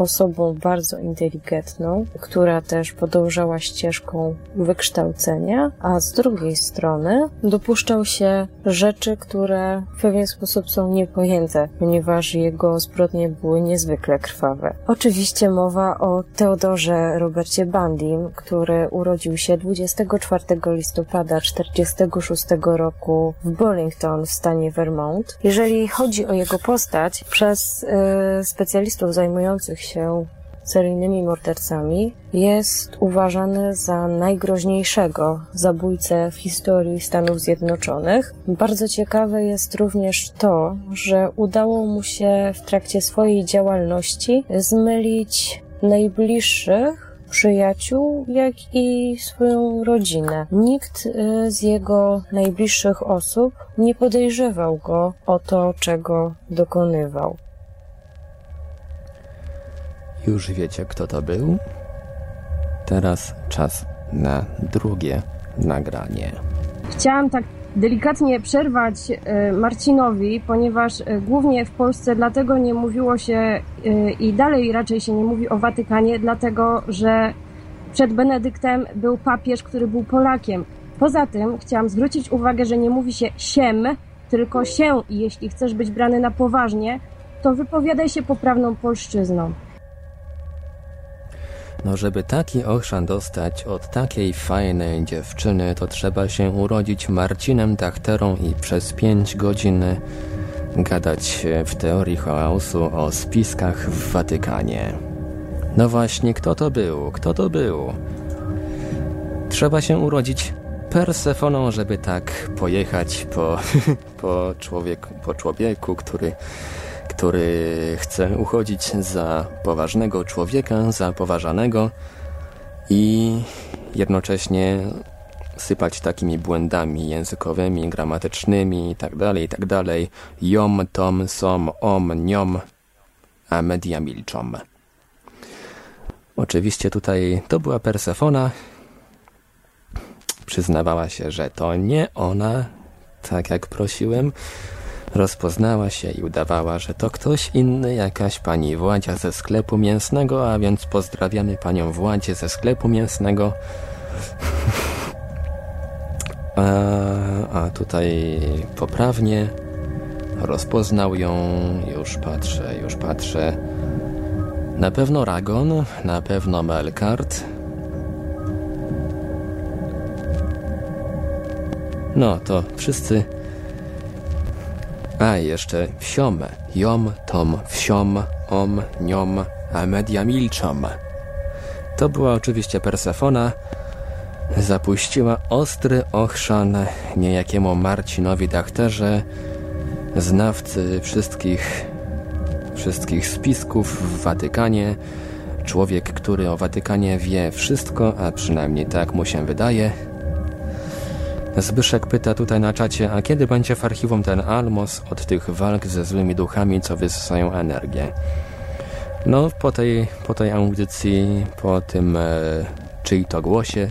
osobą bardzo inteligentną, która też podążała ścieżką wykształcenia, a z drugiej strony dopuszczał się rzeczy, które w pewien sposób są niepojęte, ponieważ jego zbrodnie były niezwykle krwawe. Oczywiście mowa o Teodorze Robercie Bandim, który urodził się 24 listopada 1946 roku w Burlington w stanie Vermont. Jeżeli chodzi o jego postać, przez y, specjalistów zajmujących się się seryjnymi mordercami, jest uważany za najgroźniejszego zabójcę w historii Stanów Zjednoczonych. Bardzo ciekawe jest również to, że udało mu się w trakcie swojej działalności zmylić najbliższych przyjaciół, jak i swoją rodzinę. Nikt y, z jego najbliższych osób nie podejrzewał go o to, czego dokonywał. Już wiecie, kto to był? Teraz czas na drugie nagranie. Chciałam tak delikatnie przerwać e, Marcinowi, ponieważ e, głównie w Polsce dlatego nie mówiło się e, i dalej raczej się nie mówi o Watykanie, dlatego że przed Benedyktem był papież, który był Polakiem. Poza tym chciałam zwrócić uwagę, że nie mówi się siem, tylko się i jeśli chcesz być brany na poważnie, to wypowiadaj się poprawną polszczyzną. No żeby taki ochrzan dostać od takiej fajnej dziewczyny, to trzeba się urodzić Marcinem Tachterą i przez pięć godzin gadać w teorii chaosu o spiskach w Watykanie. No właśnie, kto to był? Kto to był? Trzeba się urodzić Persefoną, żeby tak pojechać po, po, człowieku, po człowieku, który który chce uchodzić za poważnego człowieka, za poważanego i jednocześnie sypać takimi błędami językowymi, gramatycznymi itd., itd. Jom, tom, som, om, niom, a media milczą. Oczywiście tutaj to była Persefona. Przyznawała się, że to nie ona, tak jak prosiłem, Rozpoznała się i udawała, że to ktoś inny, jakaś pani Władzia ze sklepu mięsnego, a więc pozdrawiamy panią Władzie ze sklepu mięsnego. a, a tutaj poprawnie rozpoznał ją, już patrzę, już patrzę. Na pewno Ragon, na pewno Melkart. No, to wszyscy... A, jeszcze wsiom, jom, tom, wsiom, om, niom, a media milczom. To była oczywiście Persefona, zapuściła ostry ochrzan niejakiemu Marcinowi Dachterze, znawcy wszystkich, wszystkich spisków w Watykanie, człowiek, który o Watykanie wie wszystko, a przynajmniej tak mu się wydaje. Zbyszek pyta tutaj na czacie, a kiedy będzie w archiwum ten Almos od tych walk ze złymi duchami, co wysysają energię? No, po tej, po tej audycji, po tym e, czyj to głosie,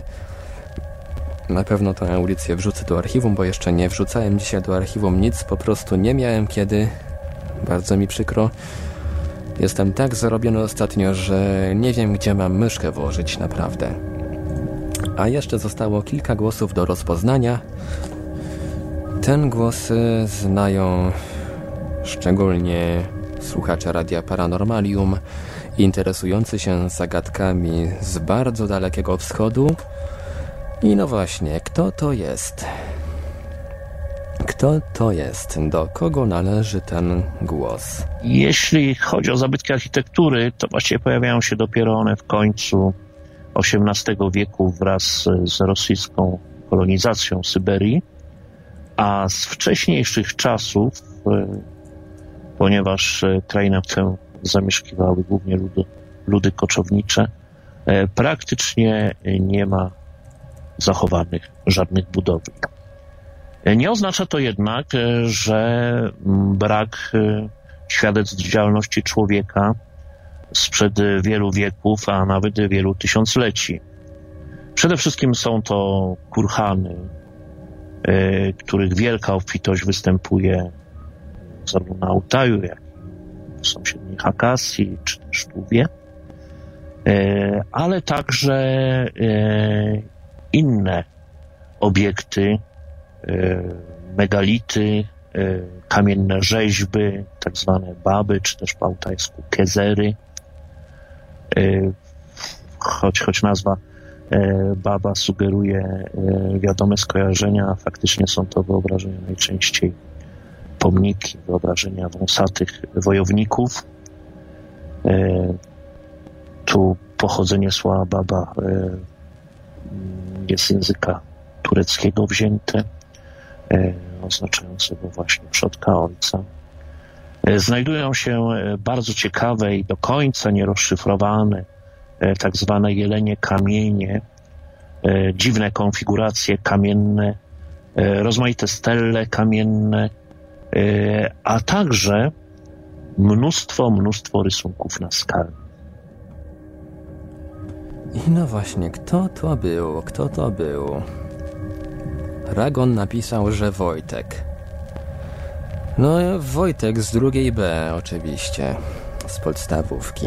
na pewno tę audycję wrzucę do archiwum, bo jeszcze nie wrzucałem dzisiaj do archiwum nic, po prostu nie miałem kiedy. Bardzo mi przykro. Jestem tak zarobiony ostatnio, że nie wiem, gdzie mam myszkę włożyć, naprawdę. A jeszcze zostało kilka głosów do rozpoznania. Ten głos znają szczególnie słuchacze Radia Paranormalium, interesujący się zagadkami z bardzo dalekiego wschodu, i no właśnie, kto to jest? Kto to jest? Do kogo należy ten głos? Jeśli chodzi o zabytki architektury, to właściwie pojawiają się dopiero one w końcu XVIII wieku wraz z rosyjską kolonizacją Syberii, a z wcześniejszych czasów, e, ponieważ e, krainę tę zamieszkiwały głównie ludy, ludy koczownicze, e, praktycznie nie ma zachowanych żadnych budowli. Nie oznacza to jednak, że brak świadectw działalności człowieka sprzed wielu wieków, a nawet wielu tysiącleci. Przede wszystkim są to kurhany, e, których wielka obfitość występuje zarówno na Altaju, jak i w sąsiedniej Hakasji, czy też Tuwie, e, ale także inne obiekty, e, megality, e, kamienne rzeźby, tak zwane baby, czy też po altajsku kezery. E, choć, choć nazwa baba sugeruje wiadome skojarzenia, faktycznie są to wyobrażenia najczęściej pomniki, wyobrażenia wąsatych wojowników. Tu pochodzenie słowa baba jest z języka tureckiego wzięte, e, oznaczającego właśnie przodka ojca. E, znajdują się e, bardzo ciekawe i do końca nierozszyfrowane tak zwane jelenie kamienie, dziwne konfiguracje kamienne, rozmaite stelle kamienne, a także mnóstwo, mnóstwo rysunków na skalę. I no właśnie, kto to był? Kto to był? Ragon napisał, że Wojtek. No, Wojtek z drugiej B, oczywiście. Z podstawówki.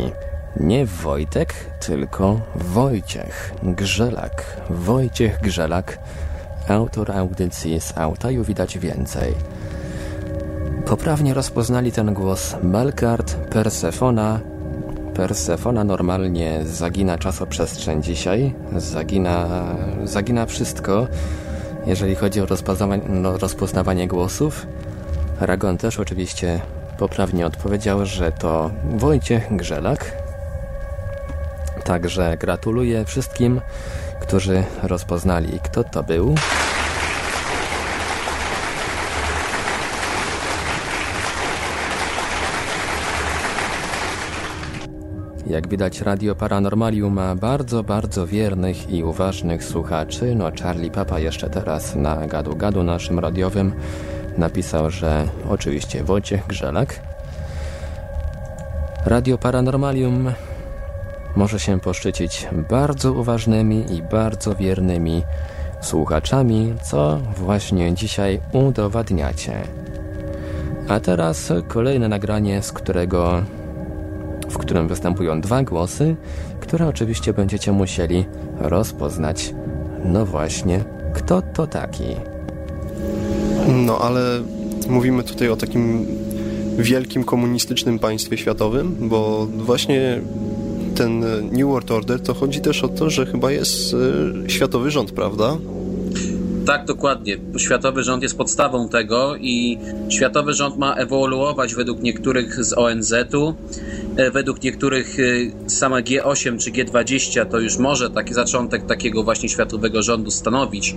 Nie Wojtek, tylko Wojciech Grzelak. Wojciech Grzelak, autor audycji z Autaju widać więcej. Poprawnie rozpoznali ten głos Melkart, Persefona, Persefona normalnie zagina czasoprzestrzeń dzisiaj, zagina, zagina wszystko, jeżeli chodzi o rozpoznawanie, no, rozpoznawanie głosów. Ragon też oczywiście poprawnie odpowiedział, że to Wojciech Grzelak. Także gratuluję wszystkim, którzy rozpoznali, kto to był. Jak widać, Radio Paranormalium ma bardzo, bardzo wiernych i uważnych słuchaczy. No, Charlie Papa jeszcze teraz na gadu-gadu naszym radiowym napisał, że oczywiście Wojciech Grzelak. Radio Paranormalium może się poszczycić bardzo uważnymi i bardzo wiernymi słuchaczami, co właśnie dzisiaj udowadniacie. A teraz kolejne nagranie, z którego w którym występują dwa głosy, które oczywiście będziecie musieli rozpoznać. No właśnie, kto to taki? No ale mówimy tutaj o takim wielkim komunistycznym państwie światowym, bo właśnie ten New World Order to chodzi też o to, że chyba jest e, światowy rząd, prawda? Tak, dokładnie. Światowy rząd jest podstawą tego i światowy rząd ma ewoluować według niektórych z ONZ-u. E, według niektórych e, sama G8 czy G20 to już może taki zaczątek takiego właśnie światowego rządu stanowić.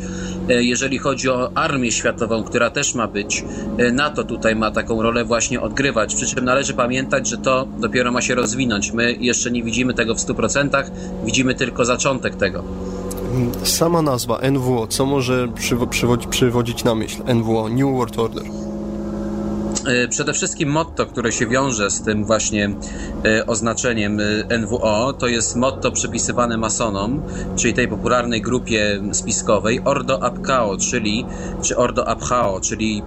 E, jeżeli chodzi o armię światową, która też ma być, NATO tutaj ma taką rolę właśnie odgrywać. Przy czym należy pamiętać, że to dopiero ma się rozwinąć. My jeszcze nie widzimy tego w 100%, widzimy tylko zaczątek tego. Sama nazwa NWO, co może przywodzi, przywodzić na myśl NWO, New World Order? E, przede wszystkim motto, które się wiąże z tym właśnie e, oznaczeniem e, NWO, to jest motto przypisywane masonom, czyli tej popularnej grupie spiskowej Ordo Abchao, czyli czy Ordo Abchao, czyli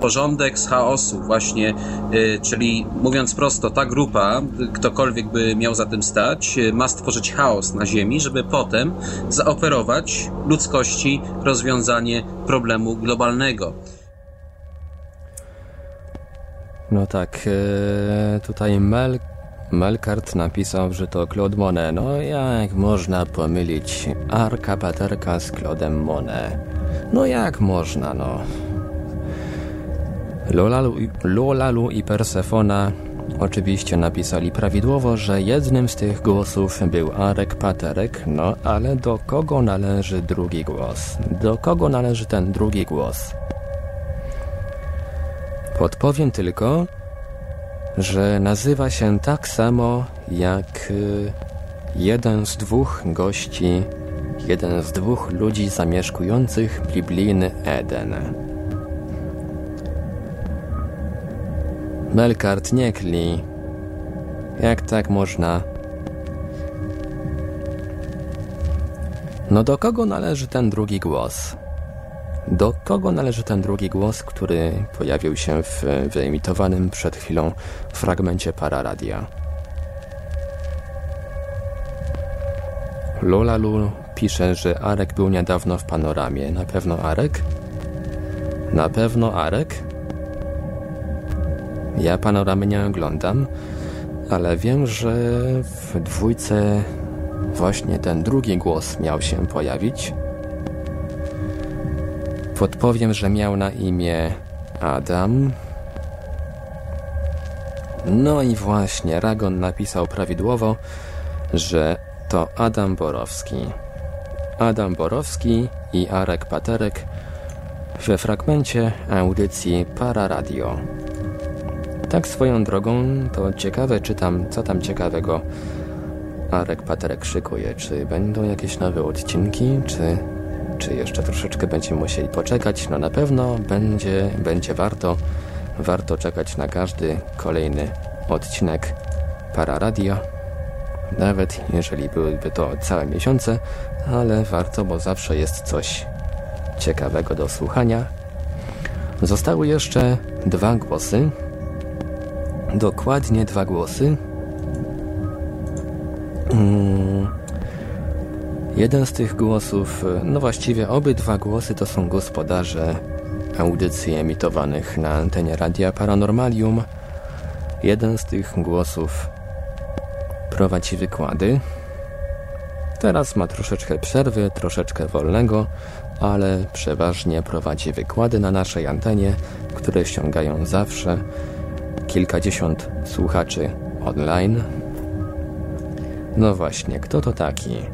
porządek z chaosu właśnie, czyli mówiąc prosto, ta grupa, ktokolwiek by miał za tym stać, ma stworzyć chaos na Ziemi, żeby potem zaoferować ludzkości rozwiązanie problemu globalnego. No tak, e, tutaj Mel, Melkart napisał, że to Claude Monet. No jak można pomylić Arka Paterka z Claude'em Monet? No jak można, no. Lolalu, Lolalu i Persefona oczywiście napisali prawidłowo, że jednym z tych głosów był Arek Paterek, no ale do kogo należy drugi głos? Do kogo należy ten drugi głos? Podpowiem tylko, że nazywa się tak samo jak y, jeden z dwóch gości, jeden z dwóch ludzi zamieszkujących biblijny Eden. Melkart nie kli. Jak tak można? No do kogo należy ten drugi głos? Do kogo należy ten drugi głos, który pojawił się w wyemitowanym przed chwilą fragmencie Pararadia? Lola Lu pisze, że Arek był niedawno w panoramie. Na pewno Arek? Na pewno Arek? Ja panoramy nie oglądam, ale wiem, że w dwójce właśnie ten drugi głos miał się pojawić. Podpowiem, że miał na imię Adam. No i właśnie, Ragon napisał prawidłowo, że to Adam Borowski. Adam Borowski i Arek Paterek we fragmencie audycji Para Radio. Tak swoją drogą, to ciekawe czytam, co tam ciekawego Arek Paterek szykuje. Czy będą jakieś nowe odcinki, czy czy jeszcze troszeczkę będziemy musieli poczekać. No na pewno będzie, będzie warto, warto czekać na każdy kolejny odcinek Pararadio. Nawet jeżeli byłyby to całe miesiące, ale warto, bo zawsze jest coś ciekawego do słuchania. Zostały jeszcze dwa głosy. Dokładnie dwa głosy. Hmm. Jeden z tych głosów, no właściwie obydwa głosy to są gospodarze audycji emitowanych na antenie Radia Paranormalium. Jeden z tych głosów prowadzi wykłady. Teraz ma troszeczkę przerwy, troszeczkę wolnego, ale przeważnie prowadzi wykłady na naszej antenie, które ściągają zawsze kilkadziesiąt słuchaczy online. No właśnie, kto to taki?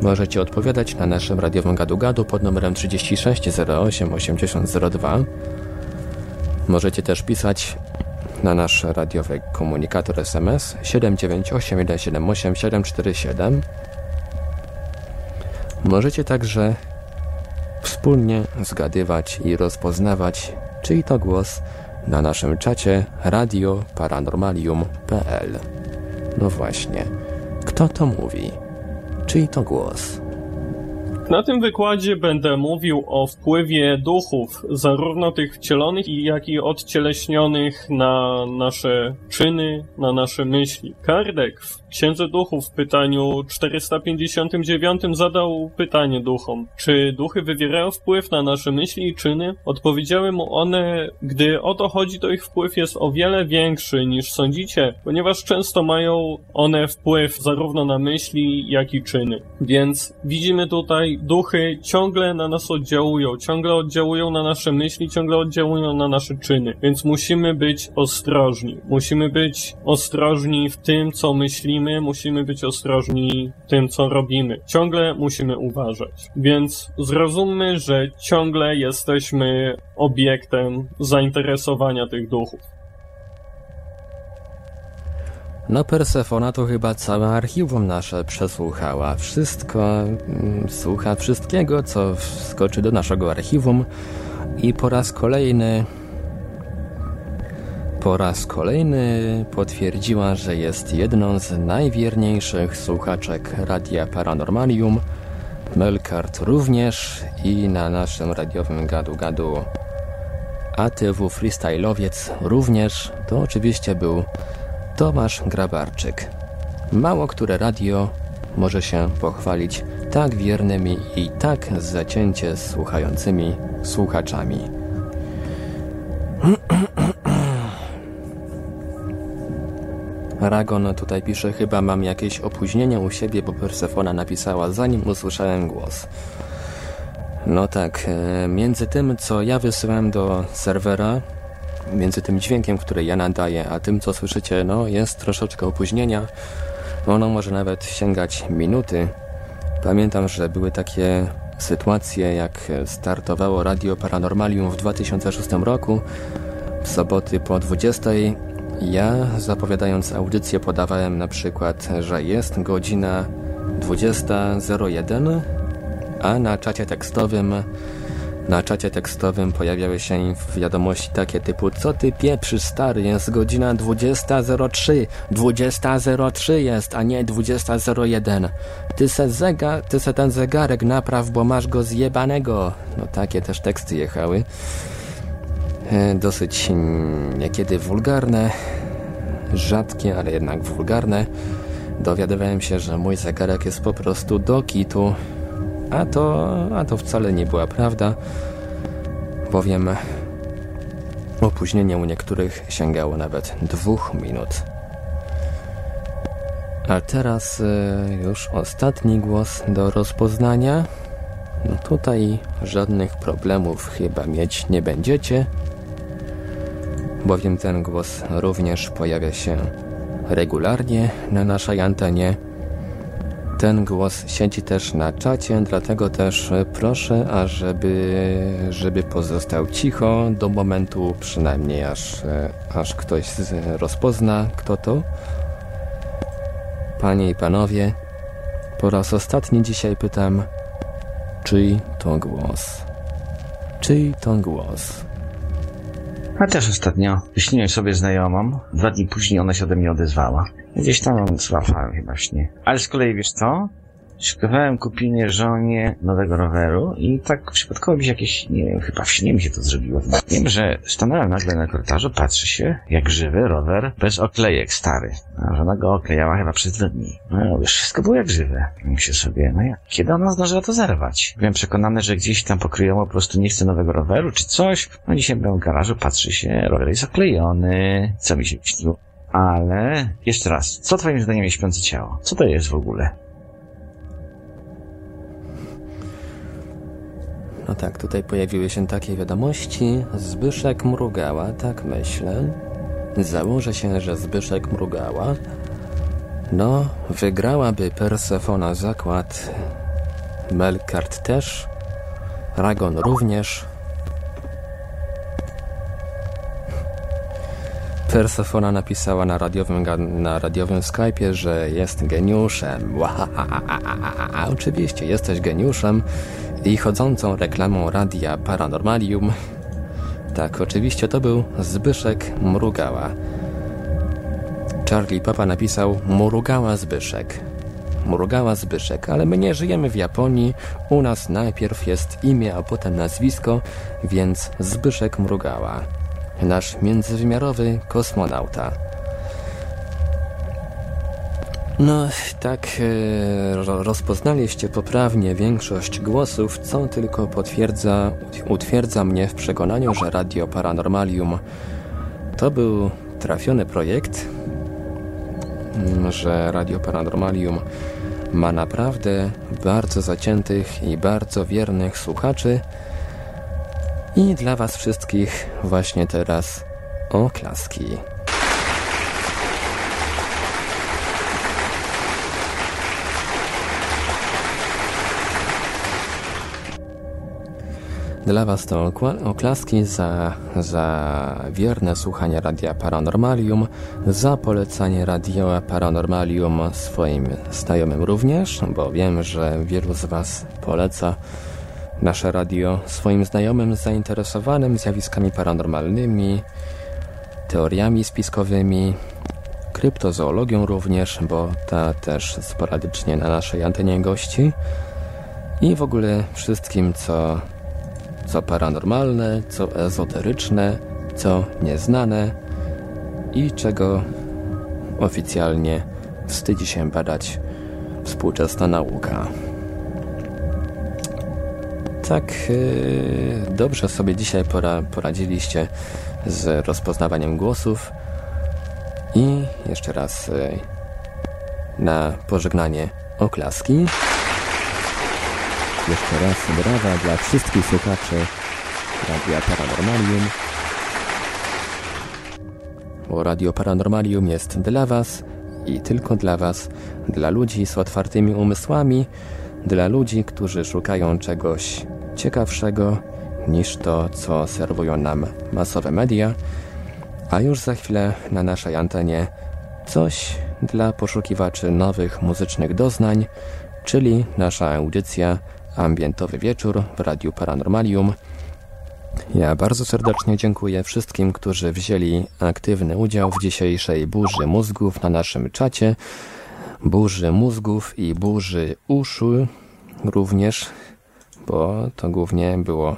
Możecie odpowiadać na naszym radiowym gadu-gadu pod numerem 36 08 8002. Możecie też pisać na nasz radiowy komunikator SMS 798 178 747. Możecie także wspólnie zgadywać i rozpoznawać, czyj to głos na naszym czacie radioparanormalium.pl. No właśnie, kto to mówi? Czyj to głos? Na tym wykładzie będę mówił o wpływie duchów, zarówno tych wcielonych, jak i odcieleśnionych na nasze czyny, na nasze myśli. Kardek w Księdze Duchów w pytaniu 459 zadał pytanie duchom, czy duchy wywierają wpływ na nasze myśli i czyny? Odpowiedziały mu one, gdy o to chodzi, to ich wpływ jest o wiele większy niż sądzicie, ponieważ często mają one wpływ zarówno na myśli, jak i czyny. Więc widzimy tutaj, duchy ciągle na nas oddziałują, ciągle oddziałują na nasze myśli, ciągle oddziałują na nasze czyny, więc musimy być ostrożni. Musimy być ostrożni w tym, co myślimy, musimy być ostrożni w tym, co robimy. Ciągle musimy uważać. Więc zrozummy, że ciągle jesteśmy obiektem zainteresowania tych duchów. No Persefona to chyba całe archiwum nasze przesłuchała. Wszystko, mm, słucha wszystkiego, co wskoczy do naszego archiwum i po raz kolejny po raz kolejny potwierdziła, że jest jedną z najwierniejszych słuchaczek Radia Paranormalium. Melkart również i na naszym radiowym gadu-gadu ATW Freestyleowiec również. To oczywiście był Tomasz Grabarczyk. Mało które radio może się pochwalić tak wiernymi i tak zacięcie słuchającymi słuchaczami. Ragon tutaj pisze, chyba mam jakieś opóźnienie u siebie, bo Persefona napisała zanim usłyszałem głos. No tak, e, między tym co ja wysyłam do serwera, między tym dźwiękiem, który ja nadaję, a tym co słyszycie, no jest troszeczkę opóźnienia. Ono może nawet sięgać minuty. Pamiętam, że były takie sytuacje, jak startowało Radio Paranormalium w 2006 roku. W soboty po 20 ja, zapowiadając audycję, podawałem na przykład, że jest godzina 20.01, a na czacie tekstowym na czacie tekstowym pojawiały się wiadomości takie typu Co ty pieprzy stary, jest godzina 20.03 20.03 jest, a nie 20.01 Ty se, zega, ty se ten zegarek napraw, bo masz go zjebanego. No takie też teksty jechały. E, dosyć niekiedy wulgarne, rzadkie, ale jednak wulgarne. Dowiadywałem się, że mój zegarek jest po prostu do kitu, a to, a to wcale nie była prawda, bowiem opóźnienie u niektórych sięgało nawet dwóch minut. A teraz e, już ostatni głos do rozpoznania. No tutaj żadnych problemów chyba mieć nie będziecie bowiem ten głos również pojawia się regularnie na naszej antenie. Ten głos siedzi też na czacie, dlatego też proszę, ażeby żeby pozostał cicho do momentu przynajmniej aż, aż ktoś rozpozna, kto to. Panie i panowie, po raz ostatni dzisiaj pytam, czyj to głos? Czyj to głos? Chociaż ostatnio wyśniłem sobie znajomą, dwa dni później ona się ode mnie odezwała. Gdzieś tam złapałem chyba śnie. Ale z kolei wiesz co? Szykowałem kupienie żonie nowego roweru i tak przypadkowo mi się jakieś, nie wiem, chyba w śnie mi się to zrobiło. Wiem, że stanąłem nagle na korytarzu, patrzy się, jak żywy rower, bez oklejek stary. A żona go oklejała chyba przez dwa dni. No wiesz, wszystko było jak żywe. Myślę sobie, no jak, kiedy ona zdążyła to zerwać? Byłem przekonany, że gdzieś tam pokryjomo po prostu nie chce nowego roweru, czy coś. No dzisiaj byłem w garażu, patrzy się, rower jest oklejony. Co mi się śniło? Ale, jeszcze raz, co twoim zdaniem jest śpiące ciało? Co to jest w ogóle? No tak, tutaj pojawiły się takie wiadomości. Zbyszek mrugała, tak myślę. Założę się, że Zbyszek mrugała. No, wygrałaby Persefona zakład. Melkart też. Ragon również. Persefona napisała na radiowym, na radiowym Skype'ie, że jest geniuszem. Oczywiście, jesteś geniuszem i chodzącą reklamą radia Paranormalium. Tak, oczywiście to był Zbyszek Mrugała. Charlie Papa napisał Mrugała Zbyszek. Mrugała Zbyszek, ale my nie żyjemy w Japonii. U nas najpierw jest imię, a potem nazwisko, więc Zbyszek Mrugała. Nasz międzywymiarowy kosmonauta. No, tak e, rozpoznaliście poprawnie większość głosów, co tylko potwierdza, utwierdza mnie w przekonaniu, że Radio Paranormalium to był trafiony projekt, mm, że Radio Paranormalium ma naprawdę bardzo zaciętych i bardzo wiernych słuchaczy i dla Was wszystkich właśnie teraz oklaski. Dla Was to oklaski za, za wierne słuchanie Radia Paranormalium, za polecanie Radio Paranormalium swoim znajomym również, bo wiem, że wielu z Was poleca nasze radio swoim znajomym zainteresowanym zjawiskami paranormalnymi, teoriami spiskowymi, kryptozoologią również, bo ta też sporadycznie na naszej antenie gości i w ogóle wszystkim, co co paranormalne, co ezoteryczne, co nieznane i czego oficjalnie wstydzi się badać współczesna nauka. Tak yy, dobrze sobie dzisiaj pora, poradziliście z rozpoznawaniem głosów i jeszcze raz yy, na pożegnanie oklaski. Jeszcze raz brawa dla wszystkich słuchaczy Radia Paranormalium. Bo Radio Paranormalium jest dla Was i tylko dla Was, dla ludzi z otwartymi umysłami, dla ludzi, którzy szukają czegoś ciekawszego niż to, co serwują nam masowe media, a już za chwilę na naszej antenie coś dla poszukiwaczy nowych muzycznych doznań, czyli nasza audycja ambientowy wieczór w Radiu Paranormalium. Ja bardzo serdecznie dziękuję wszystkim, którzy wzięli aktywny udział w dzisiejszej burzy mózgów na naszym czacie. Burzy mózgów i burzy uszu również, bo to głównie było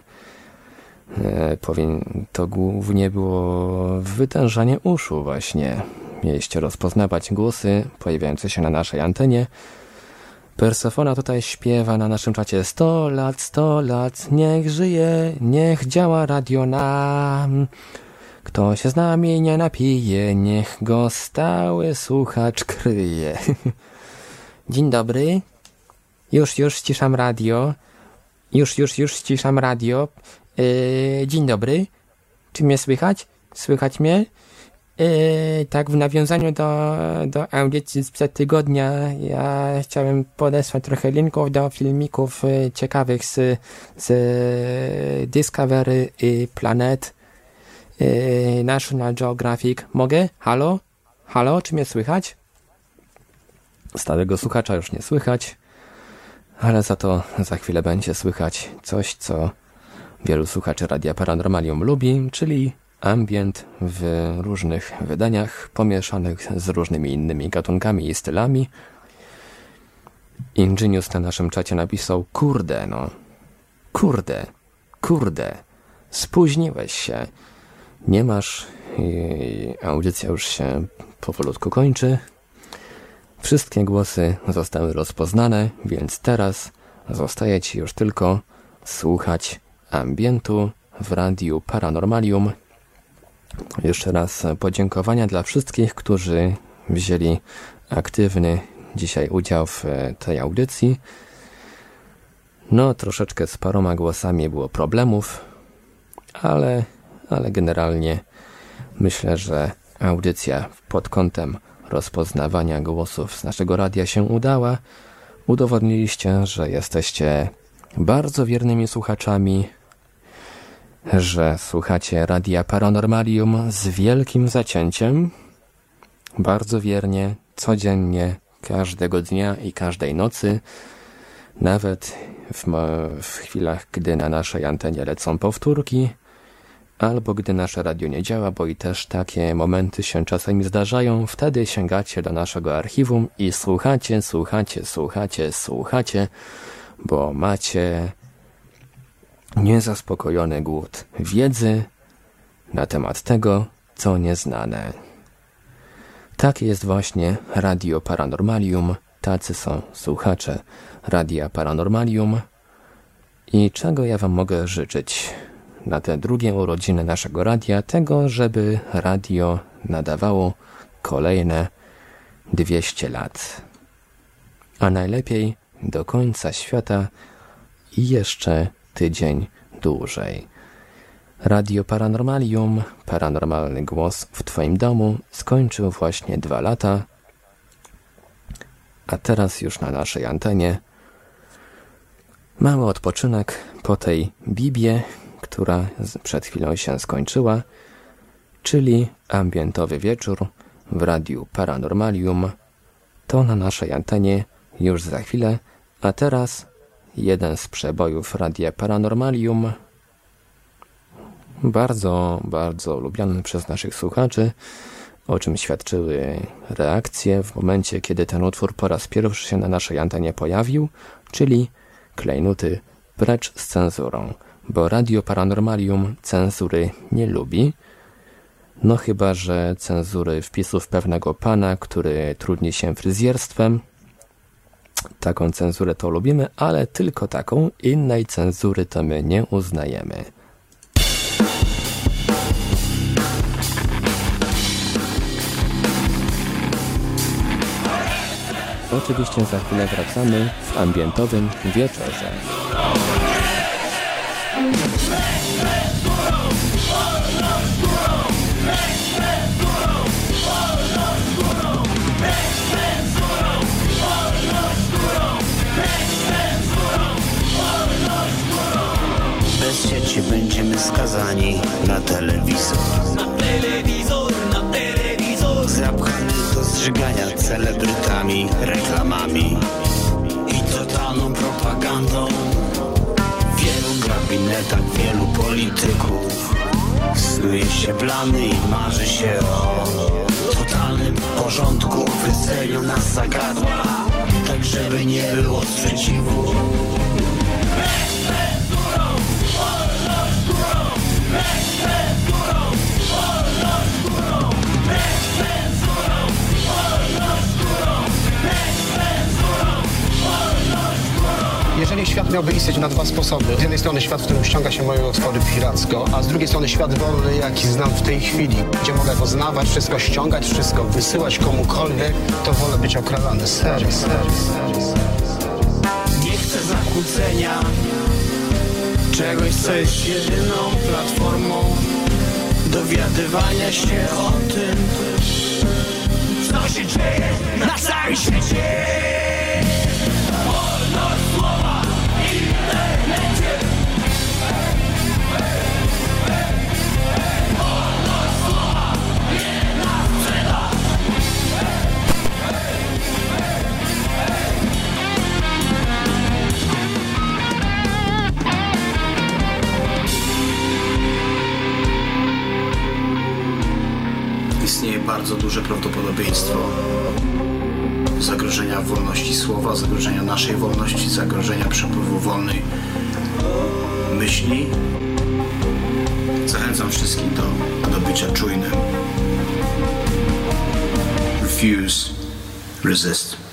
e, powiem, to głównie było wytężanie uszu właśnie. Mieliście rozpoznawać głosy pojawiające się na naszej antenie, Persefona tutaj śpiewa na naszym czacie 100 lat, 100 lat, niech żyje, niech działa radio nam. Kto się z nami nie napije, niech go stały słuchacz kryje. Dzień dobry. Już, już ściszam radio. Już, już, już ściszam radio. Yy, dzień dobry. Czy mnie słychać? Słychać mnie? Yy, tak, w nawiązaniu do, do audycji sprzed tygodnia, ja chciałem podesłać trochę linków do filmików yy, ciekawych z, z Discovery Planet, yy, National Geographic. Mogę? Halo? Halo? Czy mnie słychać? Stałego słuchacza już nie słychać, ale za to za chwilę będzie słychać coś, co wielu słuchaczy Radia Paranormalium lubi, czyli ambient w różnych wydaniach, pomieszanych z różnymi innymi gatunkami i stylami. Ingenius na naszym czacie napisał, kurde no, kurde, kurde, spóźniłeś się, nie masz, audycja już się powolutku kończy, wszystkie głosy zostały rozpoznane, więc teraz zostaje Ci już tylko słuchać ambientu w radiu Paranormalium jeszcze raz podziękowania dla wszystkich, którzy wzięli aktywny dzisiaj udział w tej audycji. No, troszeczkę z paroma głosami było problemów, ale, ale generalnie myślę, że audycja pod kątem rozpoznawania głosów z naszego radia się udała. Udowodniliście, że jesteście bardzo wiernymi słuchaczami że słuchacie Radia Paranormalium z wielkim zacięciem, bardzo wiernie, codziennie, każdego dnia i każdej nocy, nawet w, w chwilach, gdy na naszej antenie lecą powtórki albo gdy nasze radio nie działa, bo i też takie momenty się czasami zdarzają, wtedy sięgacie do naszego archiwum i słuchacie, słuchacie, słuchacie, słuchacie, bo macie niezaspokojony głód wiedzy na temat tego, co nieznane. Takie jest właśnie Radio Paranormalium, tacy są słuchacze Radia Paranormalium. I czego ja Wam mogę życzyć na te drugie urodziny naszego radia? Tego, żeby radio nadawało kolejne 200 lat. A najlepiej do końca świata i jeszcze tydzień dłużej. Radio Paranormalium, paranormalny głos w Twoim domu skończył właśnie dwa lata, a teraz już na naszej antenie mały odpoczynek po tej Bibie, która przed chwilą się skończyła, czyli ambientowy wieczór w Radiu Paranormalium. To na naszej antenie już za chwilę, a teraz jeden z przebojów Radia Paranormalium, bardzo, bardzo lubiany przez naszych słuchaczy, o czym świadczyły reakcje w momencie, kiedy ten utwór po raz pierwszy się na naszej antenie pojawił, czyli klejnuty precz z cenzurą, bo Radio Paranormalium cenzury nie lubi, no chyba, że cenzury wpisów pewnego pana, który trudni się fryzjerstwem, Taką cenzurę to lubimy, ale tylko taką. Innej cenzury to my nie uznajemy. Oczywiście za chwilę wracamy w ambientowym wieczorze. Bez sieci będziemy skazani na telewizor. Na telewizor, na telewizor. Zapchany do zżygania celebrytami, reklamami i totalną propagandą. Wielu gabinetach, wielu polityków snuje się plany i marzy się o totalnym porządku. Wycenią nas zagadła, tak żeby nie było sprzeciwu. Świat miałby istnieć na dwa sposoby, z jednej strony świat, w którym ściąga się moje utwory piracko, a z drugiej strony świat wolny, jaki znam w tej chwili, gdzie mogę poznawać, wszystko ściągać, wszystko wysyłać komukolwiek, to wolę być okralany. Serio, serio, serio. Nie chcę zakłócenia czegoś, co jest jedyną platformą dowiadywania się o tym, co się dzieje na całym świecie. Bardzo duże prawdopodobieństwo zagrożenia wolności słowa, zagrożenia naszej wolności, zagrożenia przepływu wolnej myśli. Zachęcam wszystkich do, do bycia czujnym. Refuse, resist.